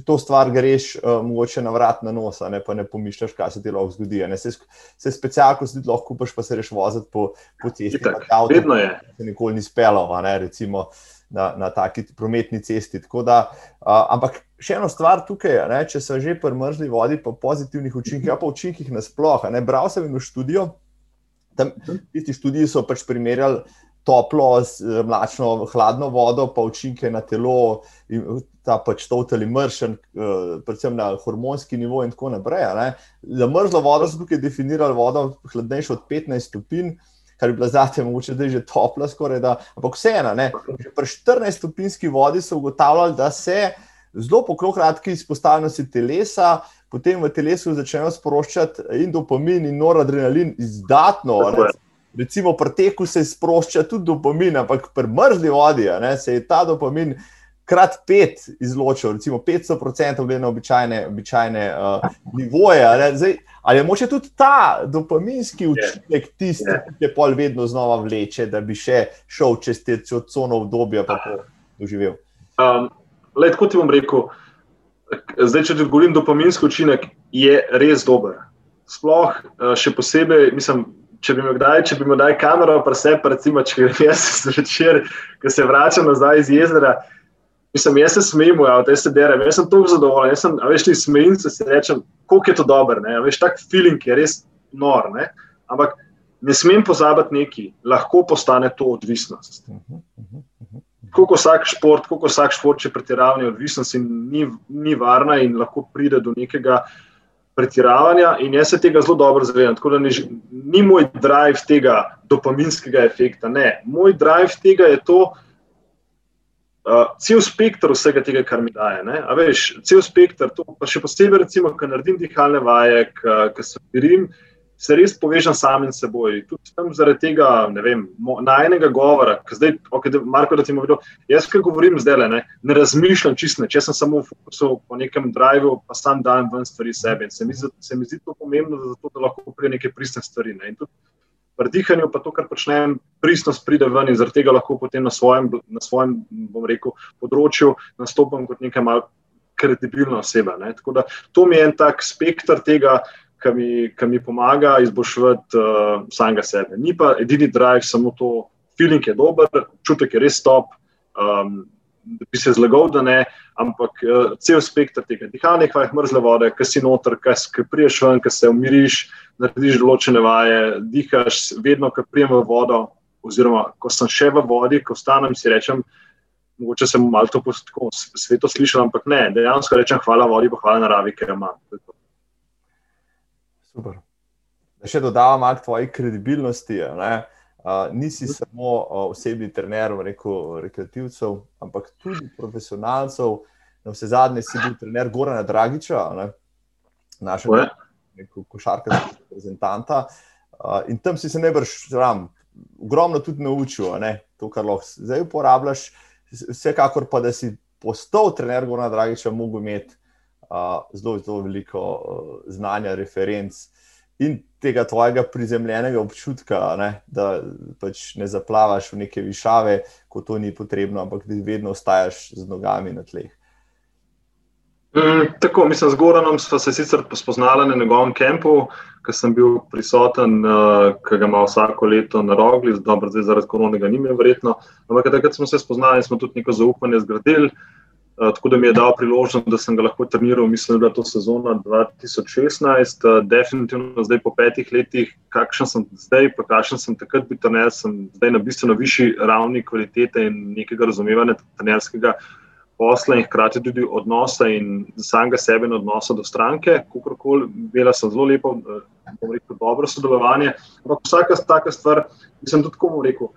to stvar greš uh, mogoče na vrat na nos, ne, pa ne pomišljaš, kaj se ti lahko zgodi. Ne. Se, se specialko si lahko kupaš, pa se reš voziti po, po cesti. Itak, avto, vedno je. Se nikoli ni spelo, recimo na, na taki prometni cesti. Da, uh, ampak še ena stvar tukaj, ne, če se že prmrzli vodi, pa pozitivnih učinkih, ja, pa učinkih nasplošno. Bral sem v študijo, tam tisti študiji so pač primerjali. Toplo, mlačno, hladno vodo, pa učinke na telo, ta pač total immersion, predvsem na hormonski nivo, in tako naprej. Za mrzlo vodo so tukaj definirali vodo, hladnejšo od 15 stopinj, kar bi bila zate, mogoče da je že topla, skoraj da. Ampak vseeno, pri 14 stopinjski vodi so ugotavljali, da se zelo po kratki izpostavljenosti telesa. Potem v telesu začnejo sproščati in dopamin, in noradrenalin izdatno. Recimo, pri teku se sprošča tudi dopamin, ampak pri mrzli vodi ne, se je ta dopamin krat pet izločil, recimo 500% glede na običajne, običajne uh, nivoje. Zdaj, ali je moče tudi ta dopaminski učinek tisti, ki te pol vedno znova vleče, da bi še šel čez te cono obdobje pa to doživel? Um, let, kot ti bom rekel, zdaj, če ti odgovorim, dopaminski učinek je res dober. Sploh uh, še posebej, mislim, če bi me kdaj, če bi me daj kamero, pa recimo, če grem jaz zvečer, ko se vračam nazaj iz jezera. Mislim, jaz se smejim, ja, da se derem, jaz sem tako zadovoljen. Jaz sem, veš, ti smejim se, se rečem, koliko je to dobro. Veš, tak feeling je res nor. Ne? Ampak ne smem pozabiti neki, lahko postane to odvisnost. Kako vsak šport, kako vsak šport, če pretiravanje odvisnosti ni, ni varna in lahko pride do nekega pretiravanja, in jaz se tega zelo dobro zavedam. Tako da ni, ni moj drive tega dopaminskega efekta. Ne, moj drive tega je to, Uh, cel spektr vsega tega, kar mi daje. Veš, cel spektr, to pa še posebej, recimo, ko naredim dihalne vaje, ko se mirim, se res povežem samim seboj. Tudi tam zaradi tega, ne vem, na enega govora, ki zdaj, okay, Marko, da ti bom videl, jaz, ki govorim zdaj, ne, ne razmišljam čisto, če sem samo v fokusu po nekem driveu, pa sam dajem ven stvari sebe. Se mi, se mi zdi to pomembno, zato, da lahko pride neke pristne stvari. Ne. In tudi pri dihanju, pa to, kar počnem, pristnost pride ven in zaradi tega lahko potem na svojem, na svojem rekel, področju nastopam kot neka malce kredibilna oseba. Ne. Tako da to mi je en tak spektr tega, ki mi, mi pomaga izboljšati uh, samega sebe. Ni pa edini drive, samo to, feeling je dober, čutek je res top. Um, bi se zlagal, da ne, ampak uh, cel spektr tega dihanja, kaj je mrzle vode, kaj si noter, kaj priješ ven, kaj se umiriš, narediš določene vaje, dihaš, vedno, ko prijem v vodo, oziroma ko sem še v vodi, ko stanem si rečem. Mogoče sem malo to tako sveto slišal, ampak ne, dejansko rečem hvala vodi, pa hvala naravi, ker ima. Super. Da še dodam malo tvoje kredibilnosti. Ne? Uh, nisi samo uh, osebni trener, rekel rekreativcev, ampak tudi profesionalcev. Na vse zadnje si bil trener Gorana Dragiča, ne? našega košarkarskega reprezentanta. Uh, in tam si se najbrž ogromno tudi naučil, ne? to, kar lahko zdaj uporabljaš. Vsekakor pa, da si postal trener Gorana Dragiča, mogel imeti zelo, zelo veliko znanja, referenc in tega tvojega prizemljenega občutka, ne, da pač ne zaplavaš v neke višave, ko to ni potrebno, ampak da vedno ostajaš z nogami na tleh. Mm, tako, mislim, z Goranom smo se sicer spoznali na njegovem kampu, ker sem bil prisoten, uh, ki ga ima vsako leto na rogli, dobro, zdaj zaradi koronega ni imel verjetno. Ampak takrat smo se spoznali in smo tudi neko zaupanje zgradili. Uh, tako da mi je dal priložnost, da sem ga lahko treniral, mislim, da je to sezona 2016. Uh, definitivno zdaj po petih letih, kakšen sem zdaj, pa kakšen sem takrat bil trener, sem zdaj na bistveno višji ravni kvalitete in nekega razumevanja trenerskega posla in hkrati tudi odnosa in samega sebe in odnosa do stranke. Kakorkoli, bila sem zelo lepo, eh, bom rekel, dobro sodelovanje. Ampak vsaka taka stvar, mislim, tudi komu rekel.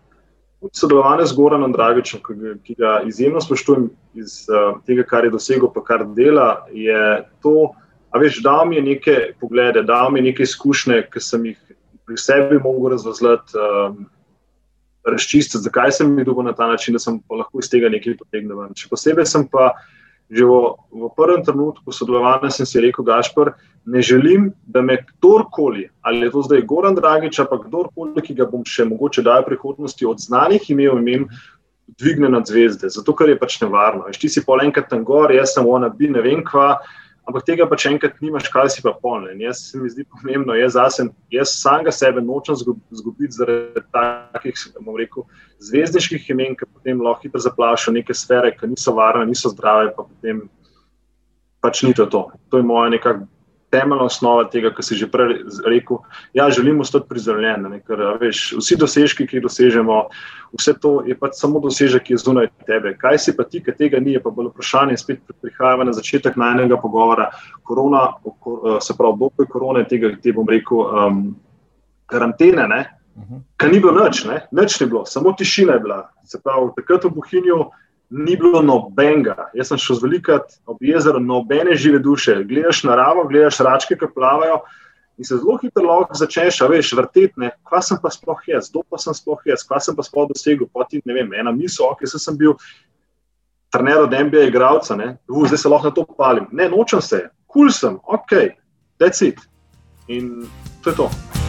Sodelovanje z Goranom Dragičem, ki ga izjemno spoštujem iz uh, tega, kar je dosegel, pa kar dela, je to, a veš, dal mi je neke poglede, dal mi je neke izkušnje, ki sem jih pri sebi mogel razvozlati. Um, razčistiti, zakaj sem jih dobil na ta način, da sem lahko iz tega nekaj potegnil. Še posebej sem pa že v, v prvem trenutku sodelovanja sem si rekel, Gašpr, ne želim, da me kdorkoli, ali je to zdaj Goran Dragič, pa kdorkoli, ki ga bom še mogoče dal v prihodnosti od znanih imen, imen dvigne nad zvezde, zato ker je pač nevarno. Ti si pol enkrat tam gor, jaz sem ona, bi ne vem kva ampak tega pač enkrat nimaš, kaj si pa polnen. Jaz se mi zdi pomembno, jaz, zasen, jaz samega sebe nočem zgubiti zaradi takih, bom rekel, zvezdniških imen, ki potem lahko hitro zaplašijo neke sfere, ki niso varne, niso zdrave, pa potem pač ni to. To, to je moja nekakšna temeljna osnova tega, kar si že prej rekel. Ja, želimo ostati prizorljeni, ker veš, vsi dosežki, ki jih dosežemo, vse to je pač samo dosežek, ki je zunaj tebe. Kaj si pa ti, ki tega ni, je pa bolj vprašanje. Spet prihajamo na začetek najnega pogovora. Korona, se pravi, obdobje korone, tega, te bom rekel, um, karantene. Ne? Mhm. Kaj ni bilo noč, noč ni bilo, samo tišina je bila. Se pravi, takrat v Bohinju ni bilo nobenega. Jaz sem šel velikat ob jezeru, nobene žive duše. Gledaš naravo, gledaš račke, ki plavajo in se zelo hitro lahko začneš, veš, vrtetne, kva sem pa sploh jaz, kdo pa sem sploh jaz, kva sem pa sploh dosegel. Poti, ne vem, ena misel, ok, sem, sem bil trener od MBA igralca, uh, zdaj se lahko na to palim. Ne, nočem se, kul cool sem, ok, that's it. In to je to.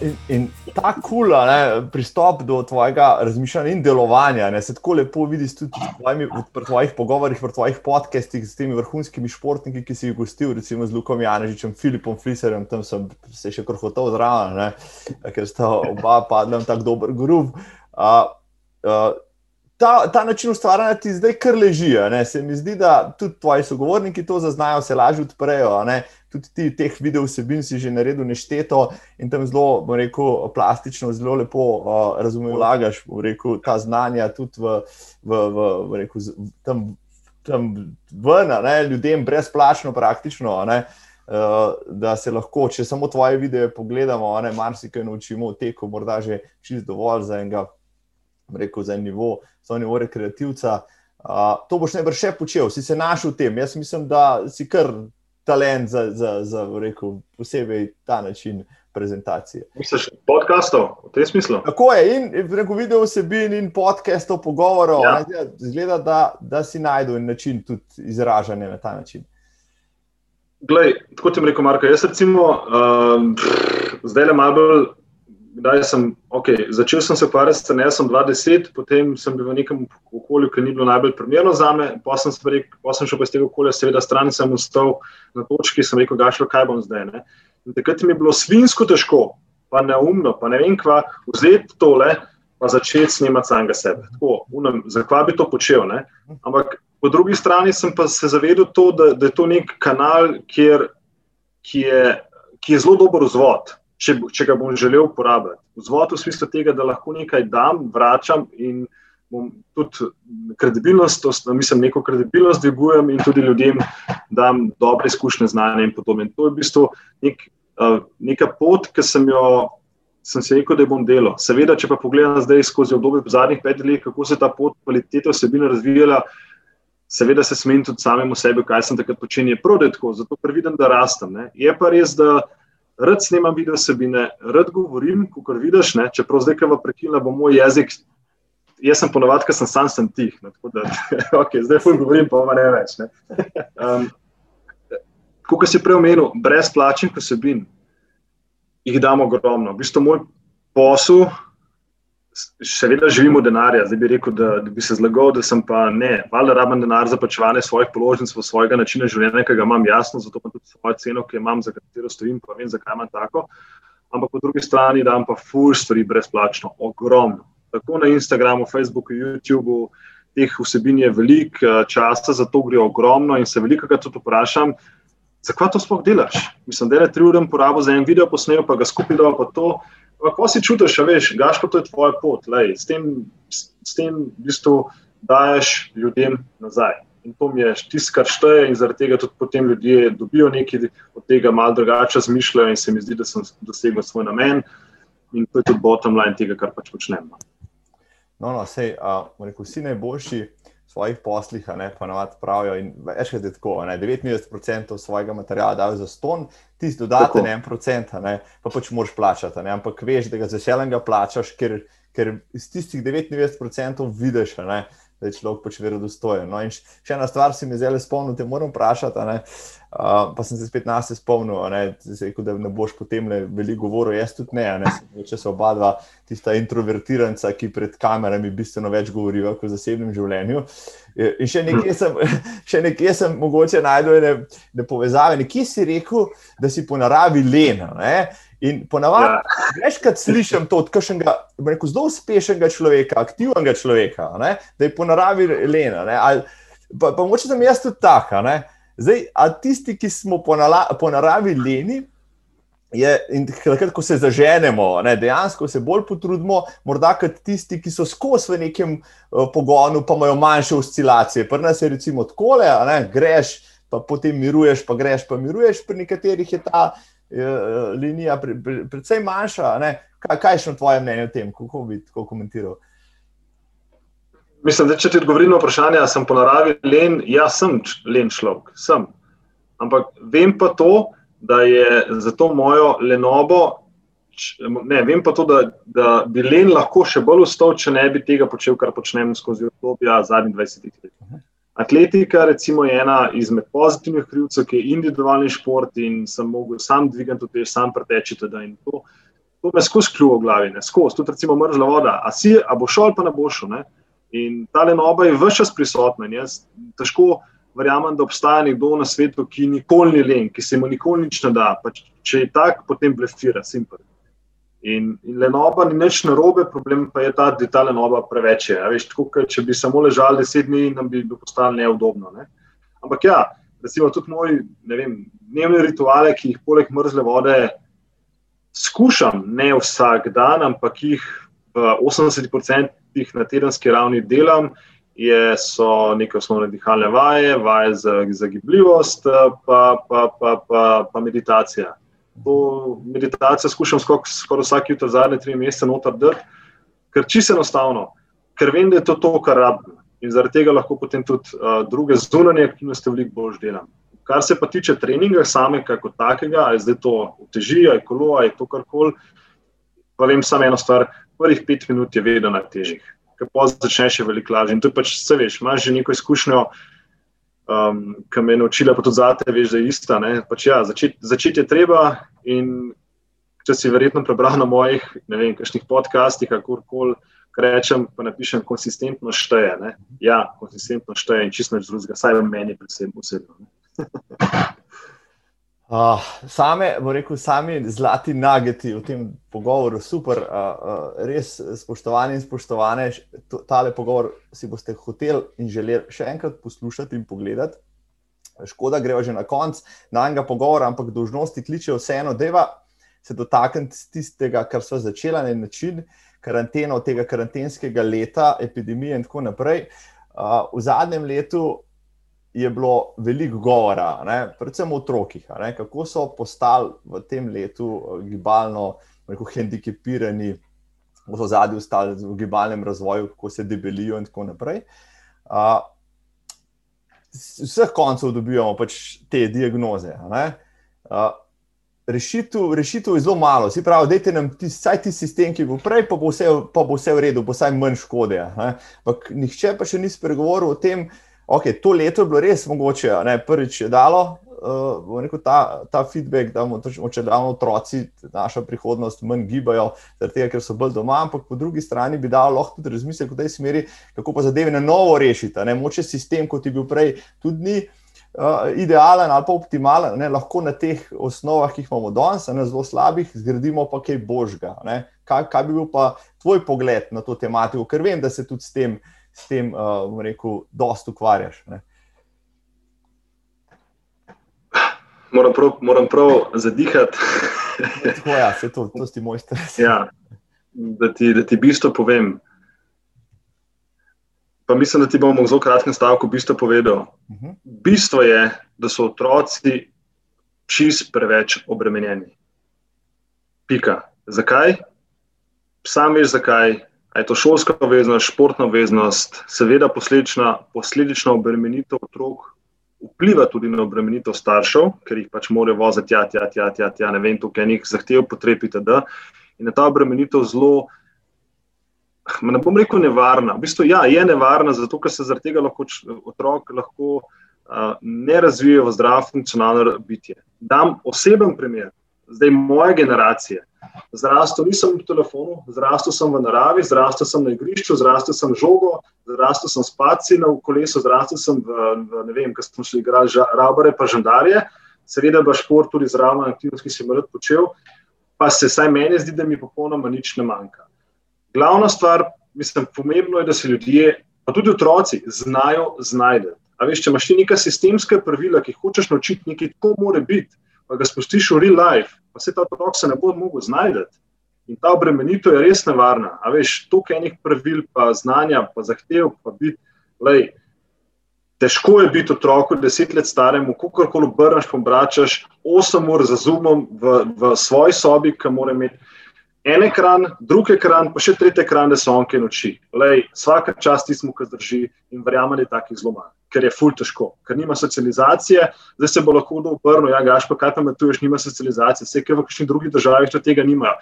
In, in ta kula, ne, pristop do tvojega razmišljanja in delovanja, ne, se tako lepo vidi tudi tvojimi, v tvojih pogovorih, v tvojih podcestih s temi vrhunskimi športniki, ki si jih gostil, recimo z Lukom Janežičem, Filipom Fliserjem, tam sem se še krohotal zraven, ker sta oba padla v tak dober grob. Uh, uh, ta, ta način ustvarjanja ti zdaj kar leži. Se mi zdi, da tudi tvoji sogovorniki to zaznajo, se lažje odprejo. Tudi ti teh video vsebin si že naredil nešteto in tam zelo, bom rekel, plastično, zelo lepo uh, razumeš, vlagaš ta znanja tudi v, v, v, v rekel, tam, tam ven, ne, ljudem brezplačno, praktično. Ne. Uh, da se lahko, če samo tvoje videe pogledamo, marsikaj naučimo o teku, morda že čist dovolj za enega, rekel, za en nivo, za nivo rekreativca. Uh, to boš najbrž še počel, si se znašel v tem. Jaz mislim, da si kar talent za, za, za rekel, posebej ta način prezentacije. Misliš, podkastov v tem smislu? Tako je, in preko video vsebin in podkastov, pogovorov, ja. zgleda, da, da si najdel način tudi izražanja na ta način. Glej, tako ti rekel, Marko, jaz recimo um, zdaj le malo bolj kdaj sem, okay, začel sem se ukvarjati s tem, jaz sem 20, potem sem bil v nekem okolju, ki ni bilo najbolj primerno za me, pa sem, rekel, pa sem šel iz tega okolja, seveda, stran sem ustal na točki, sem rekel, gašlo, kaj bom zdaj. Ne? In takrat mi je bilo svinsko težko, pa neumno, pa ne vem kva, vzeti tole, pa začeti snemati samega sebe. Tako, unem, zakaj bi to počel? Ne? Ampak po drugi strani sem pa se zavedel to, da, da je to nek kanal, kjer, ki, je, ki je zelo dober vzvod če, če ga bom želel uporabljati. Vzvod v smislu tega, da lahko nekaj dam, vračam in bom tudi kredibilnost, to, mislim, neko kredibilnost dvigujem in tudi ljudem dam dobre izkušnje, znanje in podobno. To je v bistvu nek, uh, neka pot, ki sem jo. Sem se rekel, da bom delal. Seveda, če pa pogledam zdaj skozi obdobje zadnjih petih let, kako se je ta pot kvalitete vsebine razvijala, seveda se smem tudi samemu sebi, kaj sem takrat počenjal, prav da je tako, zato ker vidim, da rastem. Ne. Je pa res, da rad snemam video sebine, rad govorim, kot vidiš, ne, čeprav zdaj, ki vam prekina, bo moj jezik. Jaz sem ponovadi, ker sem sam sem tih. Ne, da, okay, zdaj ful govorim, pa ne več. Um, Kot si prej omenil, brezplačnih vsebin jih damo ogromno. V bistvu moj posel, seveda živimo denarja. Zdaj bi rekel, da, da bi se zlagal, da sem pa ne. Valjda rabim denar za plačevanje svojih položnic, svojega načina življenja, ki ga imam jasno, zato pa tudi svojo ceno, ki jo imam, za katero stojim, pa vem, zakaj imam tako. Ampak po drugi strani dam pa ful stvari brezplačno, ogromno. Tako na Instagramu, Facebooku, YouTubu, teh vsebin je veliko, eh, časa za to gre ogromno in se veliko krat tudi vprašam, zakaj to sploh delaš? Mislim, da je tri ure porabo za en video posnel, pa ga skupaj dol pa to. Kako si čutiš, veš, gaško to je tvoja pot, lej, s tem, s, s tem v bistvu daješ ljudem nazaj. In to mi je tisto, kar šteje, in zaradi tega tudi potem ljudje dobijo nekaj od tega, malo drugače razmišljajo, in se mi zdi, da sem dosegel svoj namen. In to je tudi bottom line tega, kar pač počnem. No, no, no sej, uh, rekel, vsi najboljši svojih poslih, ne, pa navad pravijo. In večkrat je tako, ne, 99% svojega materiala dajo za ston, tisti dodaten 1%, ne, pa pač moraš plačati. Ne, ampak veš, da ga z veseljem plačaš, ker, ker iz tistih 99% vidiš. Ne, da je človek pač verodostojen. No, še ena stvar se mi zdaj spomnil, te moram vprašati. Uh, pa sem se spet nas spomnil, rekel, da ne boš potem le veliko govoril, jaz tudi ne. ne če se oba dva, tista introvertiranca, ki pred kamerami bistveno več govorijo kot v zasebnem življenju. In še nekje sem, še nekje sem mogoče najdel ne, ne povezave. Nekje si rekel, da si po naravi len. In ponavadi, ja. večkrat slišim to od kakšnega zelo uspešnega človeka, aktivnega človeka, ne? da je po naravi lena. Pa, pa moče sem jaz tudi taka. Zdaj, a tisti, ki smo po, nala, po naravi leni, je, in takrat, ko se zaženemo, ne, dejansko se bolj potrudimo, morda kot tisti, ki so skozi v nekem uh, pogonu, pa imajo manjše oscilacije. Pri nas je recimo tako, da greš, pa potem miruješ, pa greš, pa miruješ, pri nekaterih je ta. Eh, linija pre, pre, predvsej manjša. Kaj, kaj je še tvoje mnenje o tem, kako bi to komentiral? Mislim, da če ti odgovorim na vprašanje, sem po naravi len, ja, sem len človek, sem. Ampak vem pa to, da je za to mojo lenobo, ne, vem pa to, da, da bi len lahko še bolj ustal, če ne bi tega počel, kar počnem skozi obdobje zadnjih 20 let. Atletika recimo, je ena izmed pozitivnih krivcev, ki je individualni šport in sem mogel sam dvigati te, sam preteči. To, to me skozi kljubo v glavi, ne skozi, tudi recimo mrzla voda. A si, a bo šel, pa ne bo šel. Ne? In ta lenoba je vse čas prisotna. Jaz težko verjamem, da obstaja nekdo na svetu, ki nikoli ni len, ki se mu nikoli nič ne da. Pa če je tak, potem blefira, simpel. In, in lenoba ni nič narobe, problem pa je ta, da je ta lenoba preveč. Veš, tako, če bi samo ležali deset dni, nam bi bilo postalo neudobno. Ne? Ampak ja, recimo tudi moji dnevni rituale, ki jih poleg mrzle vode skušam, ne vsak dan, ampak jih v 80% na tedenski ravni delam, je, so neke osnovne dihalne vaje, vaje za, za gibljivost, pa, pa, pa, pa, pa meditacija to meditacijo skušam skoraj vsak jutro zadnje tri mesece notrditi, ker čisto enostavno, ker vem, da je to to, kar rabim. In zaradi tega lahko potem tudi uh, druge zunanje aktivnosti veliko bolj delam. Kar se pa tiče treninga samega kot takega, ali zdaj to uteži, ali kolo, ali to karkoli, pa vem samo eno stvar, prvih pet minut je vedno najtežjih, ker pa začneš še veliko lažje. In to je pač vse veš, imaš že neko izkušnjo, um, ki me je naučila, pa tudi zate, veš, da je ista. Pač ja, začeti začet je treba. In če si verjetno prebral na mojih, ne vem, kakšnih podcastih, kako koli rečem, pa napišem, konsistentno šteje. Ne? Ja, konsistentno šteje in čisto nič drugega, saj v meni, predvsem osebno. Uh, same, bo rekel, sami zlati nageti v tem pogovoru, super, uh, uh, res spoštovani in spoštovane, tale pogovor si boste hoteli in želeli še enkrat poslušati in pogledati. Škoda, greva že na konec najnega pogovora, ampak dožnosti kličejo vseeno, da se dotaknete tistega, kar so začela na način, karanteno, tega karantenskega leta, epidemije in tako naprej. Uh, v zadnjem letu je bilo veliko govora, ne, predvsem o otrokih, ne, kako so postali v tem letu eh, gibalno, rekel, hendikepirani, kako so zadnji ostali v gibalnem razvoju, kako se debelijo in tako naprej. Uh, vseh koncev dobivamo pač te diagnoze. Uh, rešitev, rešitev je zelo malo, si pravi, da je nam vsaj ti sistem, ki bo prej, pa bo vse, pa bo vse v redu, bo vsaj manj škode. Ampak nihče pa še ni spregovoril o tem, da okay, to leto je bilo res mogoče. Ne? Prvič je dalo uh, rekel, ta, ta feedback, da če ravno otroci našo prihodnost manj gibajo, tega, ker so bolj doma, ampak po drugi strani bi dal lahko tudi razmislek v tej smeri, kako pa zadeve na novo rešiti. Moče sistem, kot je bil prej, tudi ni. Uh, idealen ali pa optimalen, ne, lahko na teh osnovah, ki jih imamo danes, na zelo slabih, zgradimo pa kaj božga. Kaj, kaj bi bil pa tvoj pogled na to tematiko, ker vem, da se tudi s tem, s tem uh, rekel, dosta ukvarjaš. Ne. moram prav, moram prav zadihati. Tako ja, vse to, to si moj stres. Ja, da, ti, da ti bistvo povem. Pa mislim, da ti bom v zelo kratkem stavku bistvo povedal. Uh mhm. -huh. Bistvo je, da so otroci čist preveč obremenjeni. Pika. Zakaj? Sam veš, zakaj. Je to šolska obveznost, športna obveznost, seveda posledična, posledična obremenitev otrok, vpliva tudi na obremenitev staršev, ker jih pač morajo voziti, ja, ja, ja, ja, ja, ne vem, tukaj nekaj zahtev, potrebite. Da. In ta obremenitev zelo, ne bom rekel, nevarna. V bistvu ja, je nevarna, zato ker se zaradi tega lahko otrok lahko, uh, ne razvije v zdravo, funkcionalno bitje. Dam oseben primer, zdaj moje generacije. Zrastel nisem v telefonu, zrastel sem v naravi, zrastel sem na igrišču, zrastel sem žogo, zrastel sem s paci na kolesu, zrastel sem v, v ne vem, kaj smo šli igrati, rabare pa žandarje. Seveda pa šport tudi zraven aktivnosti, ki sem jih rad počel, pa se saj meni zdi, da mi popolnoma nič ne manjka. Glavna stvar, mislim, pomembno je, da se ljudje, pa tudi otroci, znajo znajti. A veš, če imaš ti neka sistemska pravila, ki hočeš naučiti nekaj, kako mora biti, pa ga spustiš v real life, pa se ta otrok se ne bo mogel znajti. In ta obremenitev je res nevarna. A veš, toliko enih pravil, pa znanja, pa zahtev, pa biti. Lej, težko je biti otroku, deset let staremu, kako koli obrneš, pomračaš, osem ur za zumom v, v svoji sobi, ki mora imeti en ekran, drug ekran, pa še tretji ekran, da so onke noči. Lej, vsaka čast tismu, ki zdrži in verjamem, da je takih zelo malo ker je ful težko, ker nima socializacije, zdaj se bo lahko kdo obrnil, ja, gaš pa kaj tam tuješ, nima socializacije, vse, ki v kakšnih drugih državah to tega nimajo.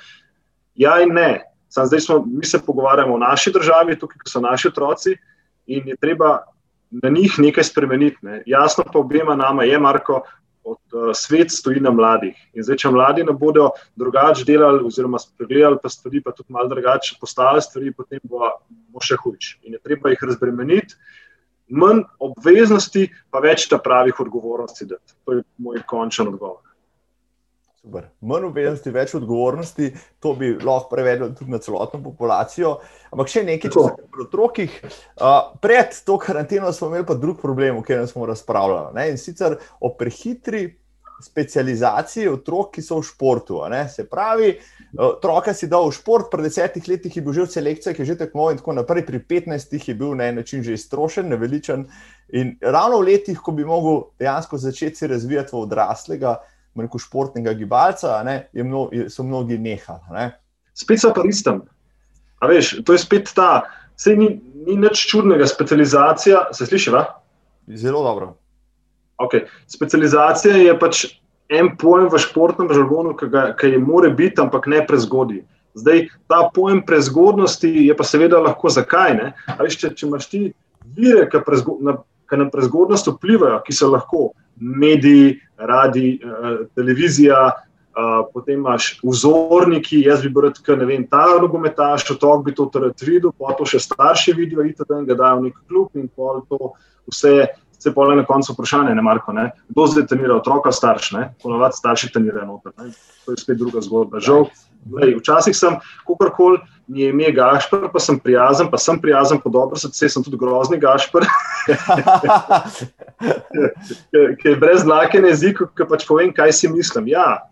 Ja in ne, Sam zdaj smo, mi se pogovarjamo o naši državi, tukaj so naši otroci in je treba na njih nekaj spremeniti. Ne. Jasno pa obema nama je, Marko, od uh, svet stoji na mladih. In zdaj, če mladi ne bodo drugače delali, oziroma spregledali pa stvari, pa tudi malo drugače postale stvari, potem bo, bo še hujš. In je treba jih razbremeniti manj obveznosti, pa več ta pravih odgovornosti. Dati. To je moj končen odgovor. Super. Manj obveznosti, več odgovornosti, to bi lahko prevedlo tudi na celotno populacijo. Ampak še nekaj, če se pri otrokih. Uh, pred to karanteno smo imeli pa drug problem, o katerem smo razpravljali. Ne? In sicer o prehitri specializaciji otrok, ki so v športu. Se pravi, otroka si dal v šport, pred desetih letih je bil že v selekciji, ki je že tekmoval in tako naprej, pri petnajstih je bil na en način že iztrošen, neveličen. In ravno v letih, ko bi mogel dejansko začeti se razvijati v odraslega, rekel, športnega gibalca, ne, mno, so mnogi nehali. Ne. Spet so pa istem. A veš, to je spet ta, vse ni, ni nič čudnega, specializacija, se sliši, va? Zelo dobro. Okay. Specializacija je pač en pojem v športnem žargonu, ki, ki je more biti, ampak ne prezgodaj. Zdaj, ta pojem prezgodnosti je pa seveda lahko zakaj. Veš, če, če imaš ti vire, ki, prezgo, na, ki na prezgodnost vplivajo, ki so lahko mediji, radi, eh, televizija, eh, potem imaš vzorniki, jaz bi rekel, ne vem, ta nogometaš, otok bi to torej videl, pa to še starši vidijo, da ga dajo v nek klub in pol to vse se pa na koncu vprašanje, ne Marko, ne? kdo zdaj trenira otroka, starš, ne, ponovadi starši trenirajo noter. Ne? To je spet druga zgodba. Žal, lej, včasih sem, kakorkoli mi je ime Gašpr, pa sem prijazen, pa sem prijazen, po dobro srce, sem tudi grozni Gašpr, ki je brez znake na jeziku, ki pač povem, kaj si mislim. Ja,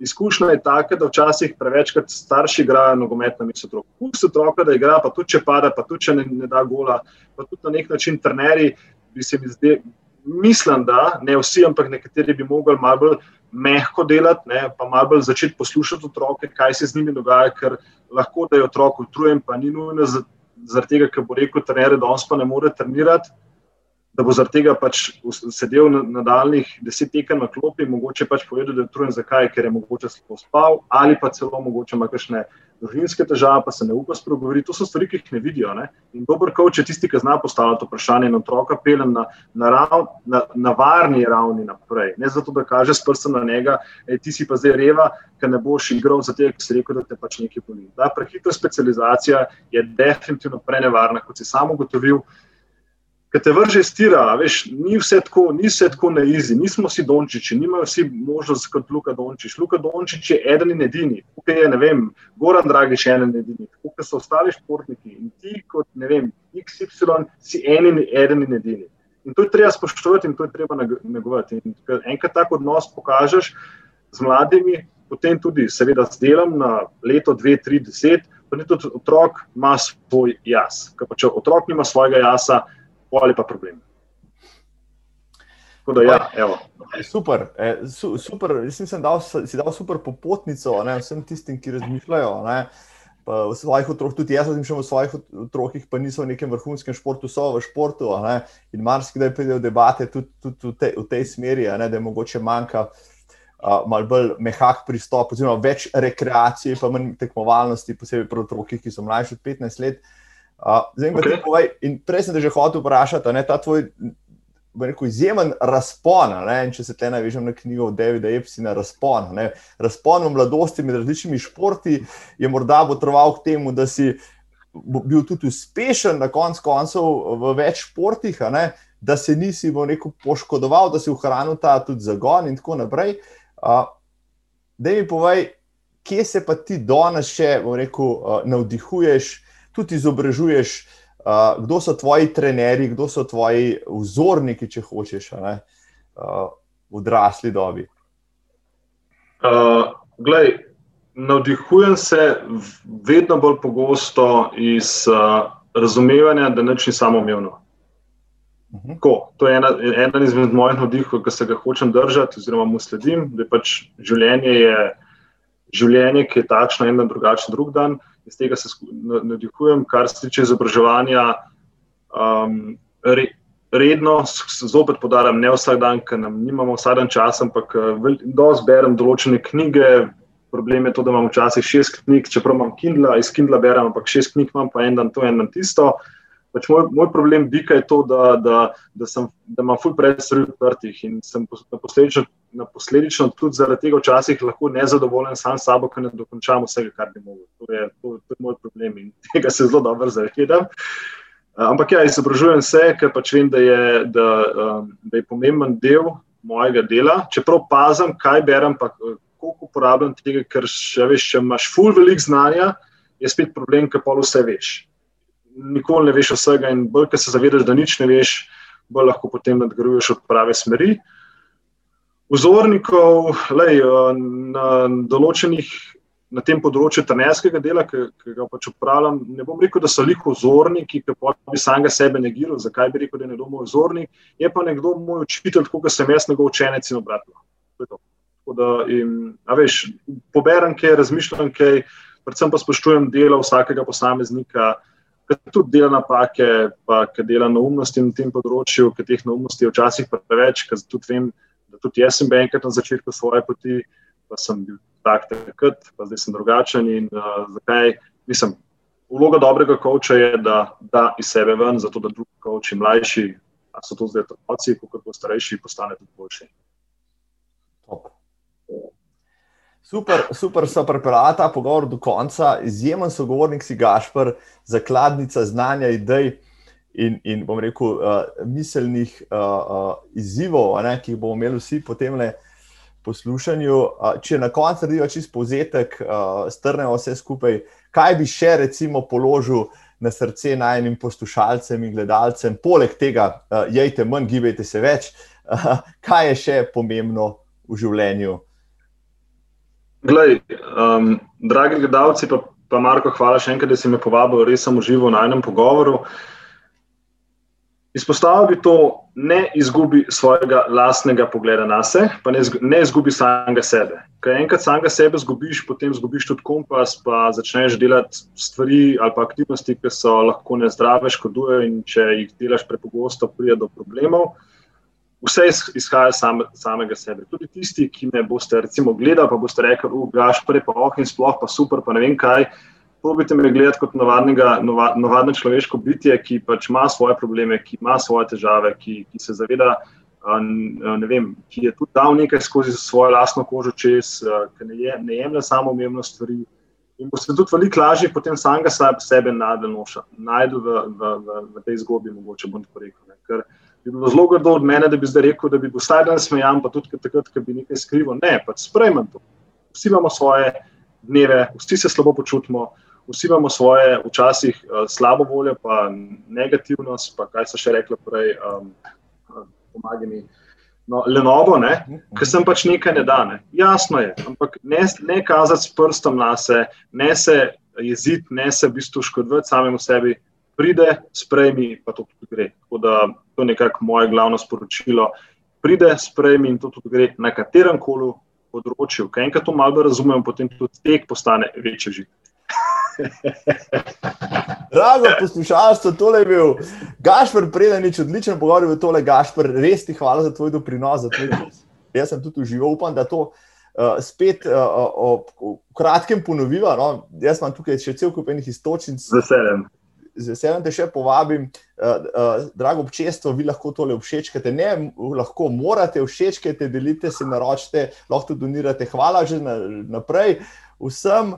Izkušnja je taka, da včasih prevečkrat starši igrajo nogomet na misli otroka. Pusti otroka, da igra, pa tudi če pada, pa tudi če ne, ne da gola, pa tudi na nek način trenerji bi se mi zdel, mislim, da ne vsi, ampak nekateri bi mogli malo bolj mehko delati, ne, pa malo bolj začeti poslušati otroke, kaj se z njimi dogaja, ker lahko da je otrok utrujen, pa ni nujno zaradi tega, ker bo rekel, trener, da on pa ne more trenirati. Da bo zaradi tega pač sedel na nadaljnih deset tekem na klopi, mogoče pač povedal, da je utrujen, zakaj, ker je mogoče slabo spal, ali pa celo mogoče ima kakšne družinske težave, pa se ne upa spregovoriti. To so stvari, ki jih ne vidijo. Ne? In dober coach je tisti, ki zna postaviti vprašanje in otroka pelje na, na, rav, na, na varni ravni naprej. Ne zato, da kaže s prstom na njega, ej, ti si pa zdaj reva, ker ne boš igral za te, ki si rekel, da te pač nekaj boli. Ta prehitra specializacija je definitivno prenevarna, kot si sam ugotovil ki te vrže stira, veš, ni vse tako, ni vse tako na izi, nismo vsi Dončiči, nimajo vsi možnost kot Luka Dončič. Luka Dončič je eden in edini, tukaj je, ne vem, Goran Dragič je eden in edini, tukaj so ostali športniki in ti kot, ne vem, XY si en in eden in edini. In to je treba spoštovati in to je treba negovati. In enkrat tak odnos pokažeš z mladimi, potem tudi, seveda, z delom na leto, dve, tri, deset, pa ni tudi otrok ima svoj jaz. Ker pa če otrok nima svojega jasa, ali pa problem. Da, ja, super, e, su, super. Mislim, da si dal super popotnico ne, vsem tistim, ki razmišljajo. Ne, v svojih otrokih, tudi jaz sem v svojih otrokih, pa niso v nekem vrhunskem športu, so v športu. Ne, in marsikdaj pridejo debate tudi, tudi v, te, v tej smeri, ne, da je mogoče manjka uh, malo bolj mehak pristop, oziroma več rekreacije, pa manj tekmovalnosti, posebej pri otrokih, ki so mlajši od 15 let. Uh, Zdaj, okay. povej, in prej sem te že hotel vprašati, da ta tvoj rekel, izjemen razpon, ne, če se te navežem na knjigo od Davida Epsina, razpon, ne, razpon v mladosti med različnimi športi, je morda potrval k temu, da si bil tudi uspešen na konc koncev v več športih, ne, da se nisi rekel, poškodoval, da si ohranil ta tudi zagon in tako naprej. Da mi povej, kje se pa ti danes še rekel, navdihuješ? Tudi izobražuješ, uh, kdo so tvoji trenerji, kdo so tvoji vzorniki, če hočeš, ne, uh, v odrasli dobi. Uh, glej, navdihujem se vedno bolj pogosto iz uh, razumevanja, da nič ni samoumevno. Mhm. Ko, to je ena, ena izmed mojih navdihov, ki se ga hočem držati, oziroma mu sledim, da pač življenje, je, življenje ki je takšno, en dan drugačen, drug dan iz tega se navdihujem, kar se tiče izobraževanja. Um, re, redno, zopet podarim, ne vsak dan, ker nimamo vsak dan časa, ampak dosti berem določene knjige. Problem je to, da imam včasih šest knjig, čeprav imam Kindle, iz Kindle berem, ampak šest knjig imam, pa en dan to, en dan tisto. Uh, Pač moj, moj problem bika je to, da, da, da, sem, da imam ful preveč stvari odprtih in sem posledično, posledično tudi zaradi tega včasih lahko nezadovoljen sam s sabo, ker ne dokončam vsega, kar bi mogel. To je, to, to je moj problem in tega se zelo dobro zavedam. Ampak ja, izobražujem se, ker pač vem, da je, da, um, da je pomemben del mojega dela. Čeprav pazem, kaj berem, pa koliko uporabljam tega, ker še veš, če imaš ful velik znanja, je spet problem, ker pa vse veš nikoli ne veš vsega, in bolj, ker se zavedaš, da nič ne veš, bolj lahko potem nadgrajuješ od prave smeri. Vzornikov lej, na določenih. Na tem področju trenerskega dela, ki, ki ga pač upravljam, ne bom rekel, da so liko vzorniki, ki pa bi samega sebe negiral. Zakaj bi rekel, da je nekdo moj vzornik? Je pa nekdo moj učitelj, tako da sem jaz njegov učenec in obratno. Da, in, veš, poberem kaj, razmišljam kaj, predvsem pa spoštujem delo vsakega posameznika, ki tudi dela napake, pa ki dela neumnosti na tem področju, ki teh neumnosti je včasih preveč, ker tudi vem, da tudi jaz sem bil enkrat na začetku svoje poti, pa sem bil tak takrat, pa zdaj sem drugačen in uh, zakaj, mislim, vloga dobrega koča je, da da iz sebe ven, zato da drugi koči, mlajši, a so to zdaj otroci, kot bo starejši, postane tudi boljši. Top. Super, super so pripeljali ta pogovor do konca, izjemen sogovornik si Gašpr, zakladnica znanja, idej in, in bom rekel, uh, miselnih uh, uh, izzivov, ne, ki jih bomo imeli vsi po tem poslušanju. Uh, če na koncu naredijo čist povzetek, uh, strnemo vse skupaj, kaj bi še recimo položil na srce najnim poslušalcem in gledalcem, poleg tega, uh, jejte manj, gibajte se več, uh, kaj je še pomembno v življenju. Glej, um, dragi gledalci, pa, pa Marko, hvala še enkrat, da si me povabil, res sem užival na enem pogovoru. Izpostavil bi to, ne izgubi svojega lastnega pogleda na sebe, pa ne, ne izgubi samega sebe. Ker enkrat samega sebe izgubiš, potem izgubiš tudi kompas, pa začneš delati stvari ali pa aktivnosti, ki so lahko nezdrave, škodujejo in če jih delaš prepogosto, pride do problemov. Vse izhaja same, samega sebe. Tudi tisti, ki me boste recimo gledali, pa boste rekli, uglaš, prej pa oh in sploh pa super, pa ne vem kaj probite me gledati kot navadnega, navadno človeško bitje, ki pač ima svoje probleme, ki ima svoje težave, ki, ki se zaveda, vem, ki je tudi dal nekaj skozi svojo lastno kožo čez, ki ne, je, ne jemlje samo umevno stvari. In bo se tudi veliko lažje potem samega sebe najdel v, v, v, v tej zgodbi, mogoče bom tako rekel. Ne. Ker bi bilo zelo grdo od mene, da bi zdaj rekel, da bi bil vsaj dan smejan, pa tudi takrat, ko bi nekaj skrival. Ne, pač sprejmem to. Vsi imamo svoje dneve, vsi se slabo počutimo vsi imamo svoje, včasih uh, slabo voljo, pa negativnost, pa kaj so še rekli prej, um, pomagaj mi. No, Lenovo, ker sem pač nekaj ne dane. Jasno je, ampak ne, ne kazati s prstom na se, ne se jeziti, ne se v bistvu škodovati samemu sebi, pride, sprejmi, pa to tudi gre. Tako da to je nekako moje glavno sporočilo. Pride, sprejmi in to tudi gre na katerem koli področju. Kaj enkrat to malo razumem, potem tudi tek postane večji žit. Drago poslušalstvo, tole je bil Gašpr, predanič, odličen pogovor v tole, Gašpr, res ti hvala za tvoj doprinos. Za tvoj Jaz sem tudi užival, upam, da to uh, spet uh, uh, v kratkem ponoviva. No? Jaz imam tukaj še cel kup enih istočnic. Z veseljem. Z veseljem te še povabim, uh, uh, drago občestvo, vi lahko tole všečkate, ne lahko morate všečkate, delite se, naročite, lahko donirate. Hvala že na, naprej vsem.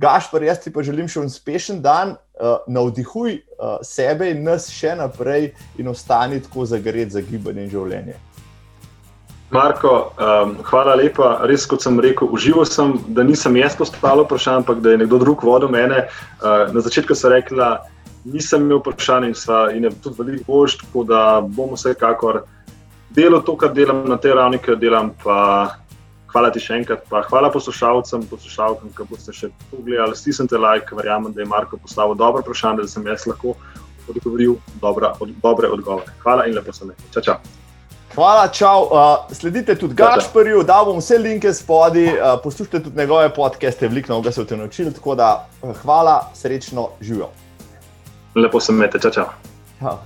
Gašpor, jaz ti pa želim še uspešen dan, uh, navdihuj uh, sebe in nas še naprej in ostani tako zagret za gibanje in življenje. Marko, um, hvala lepa. Res, kot sem rekel, užival sem, da nisem jaz postavil vprašanje, ampak da je nekdo drug vodil mene. Uh, na začetku sem rekla, nisem imel vprašanja in, sva, in je tudi veliko bož, tako da bom vsekakor delal to, kar delam na tej ravni, kar delam. Pa, hvala ti še enkrat, pa hvala poslušalcem, poslušalkam, ki boste še pogledali, stisnite like, verjamem, da je Marko postavil dobro vprašanje, da sem jaz lahko odgovoril dobra, od, dobre odgovore. Hvala in lepo se me. Čau, čau. Hvala, čau. Uh, sledite tudi Gašporju, da bom vse linke spodaj, uh, poslušajte tudi njegove podcaste, veliko novega se v tem naučili. Tako da uh, hvala, srečno živijo. Lepo se me, čau, čau. čau.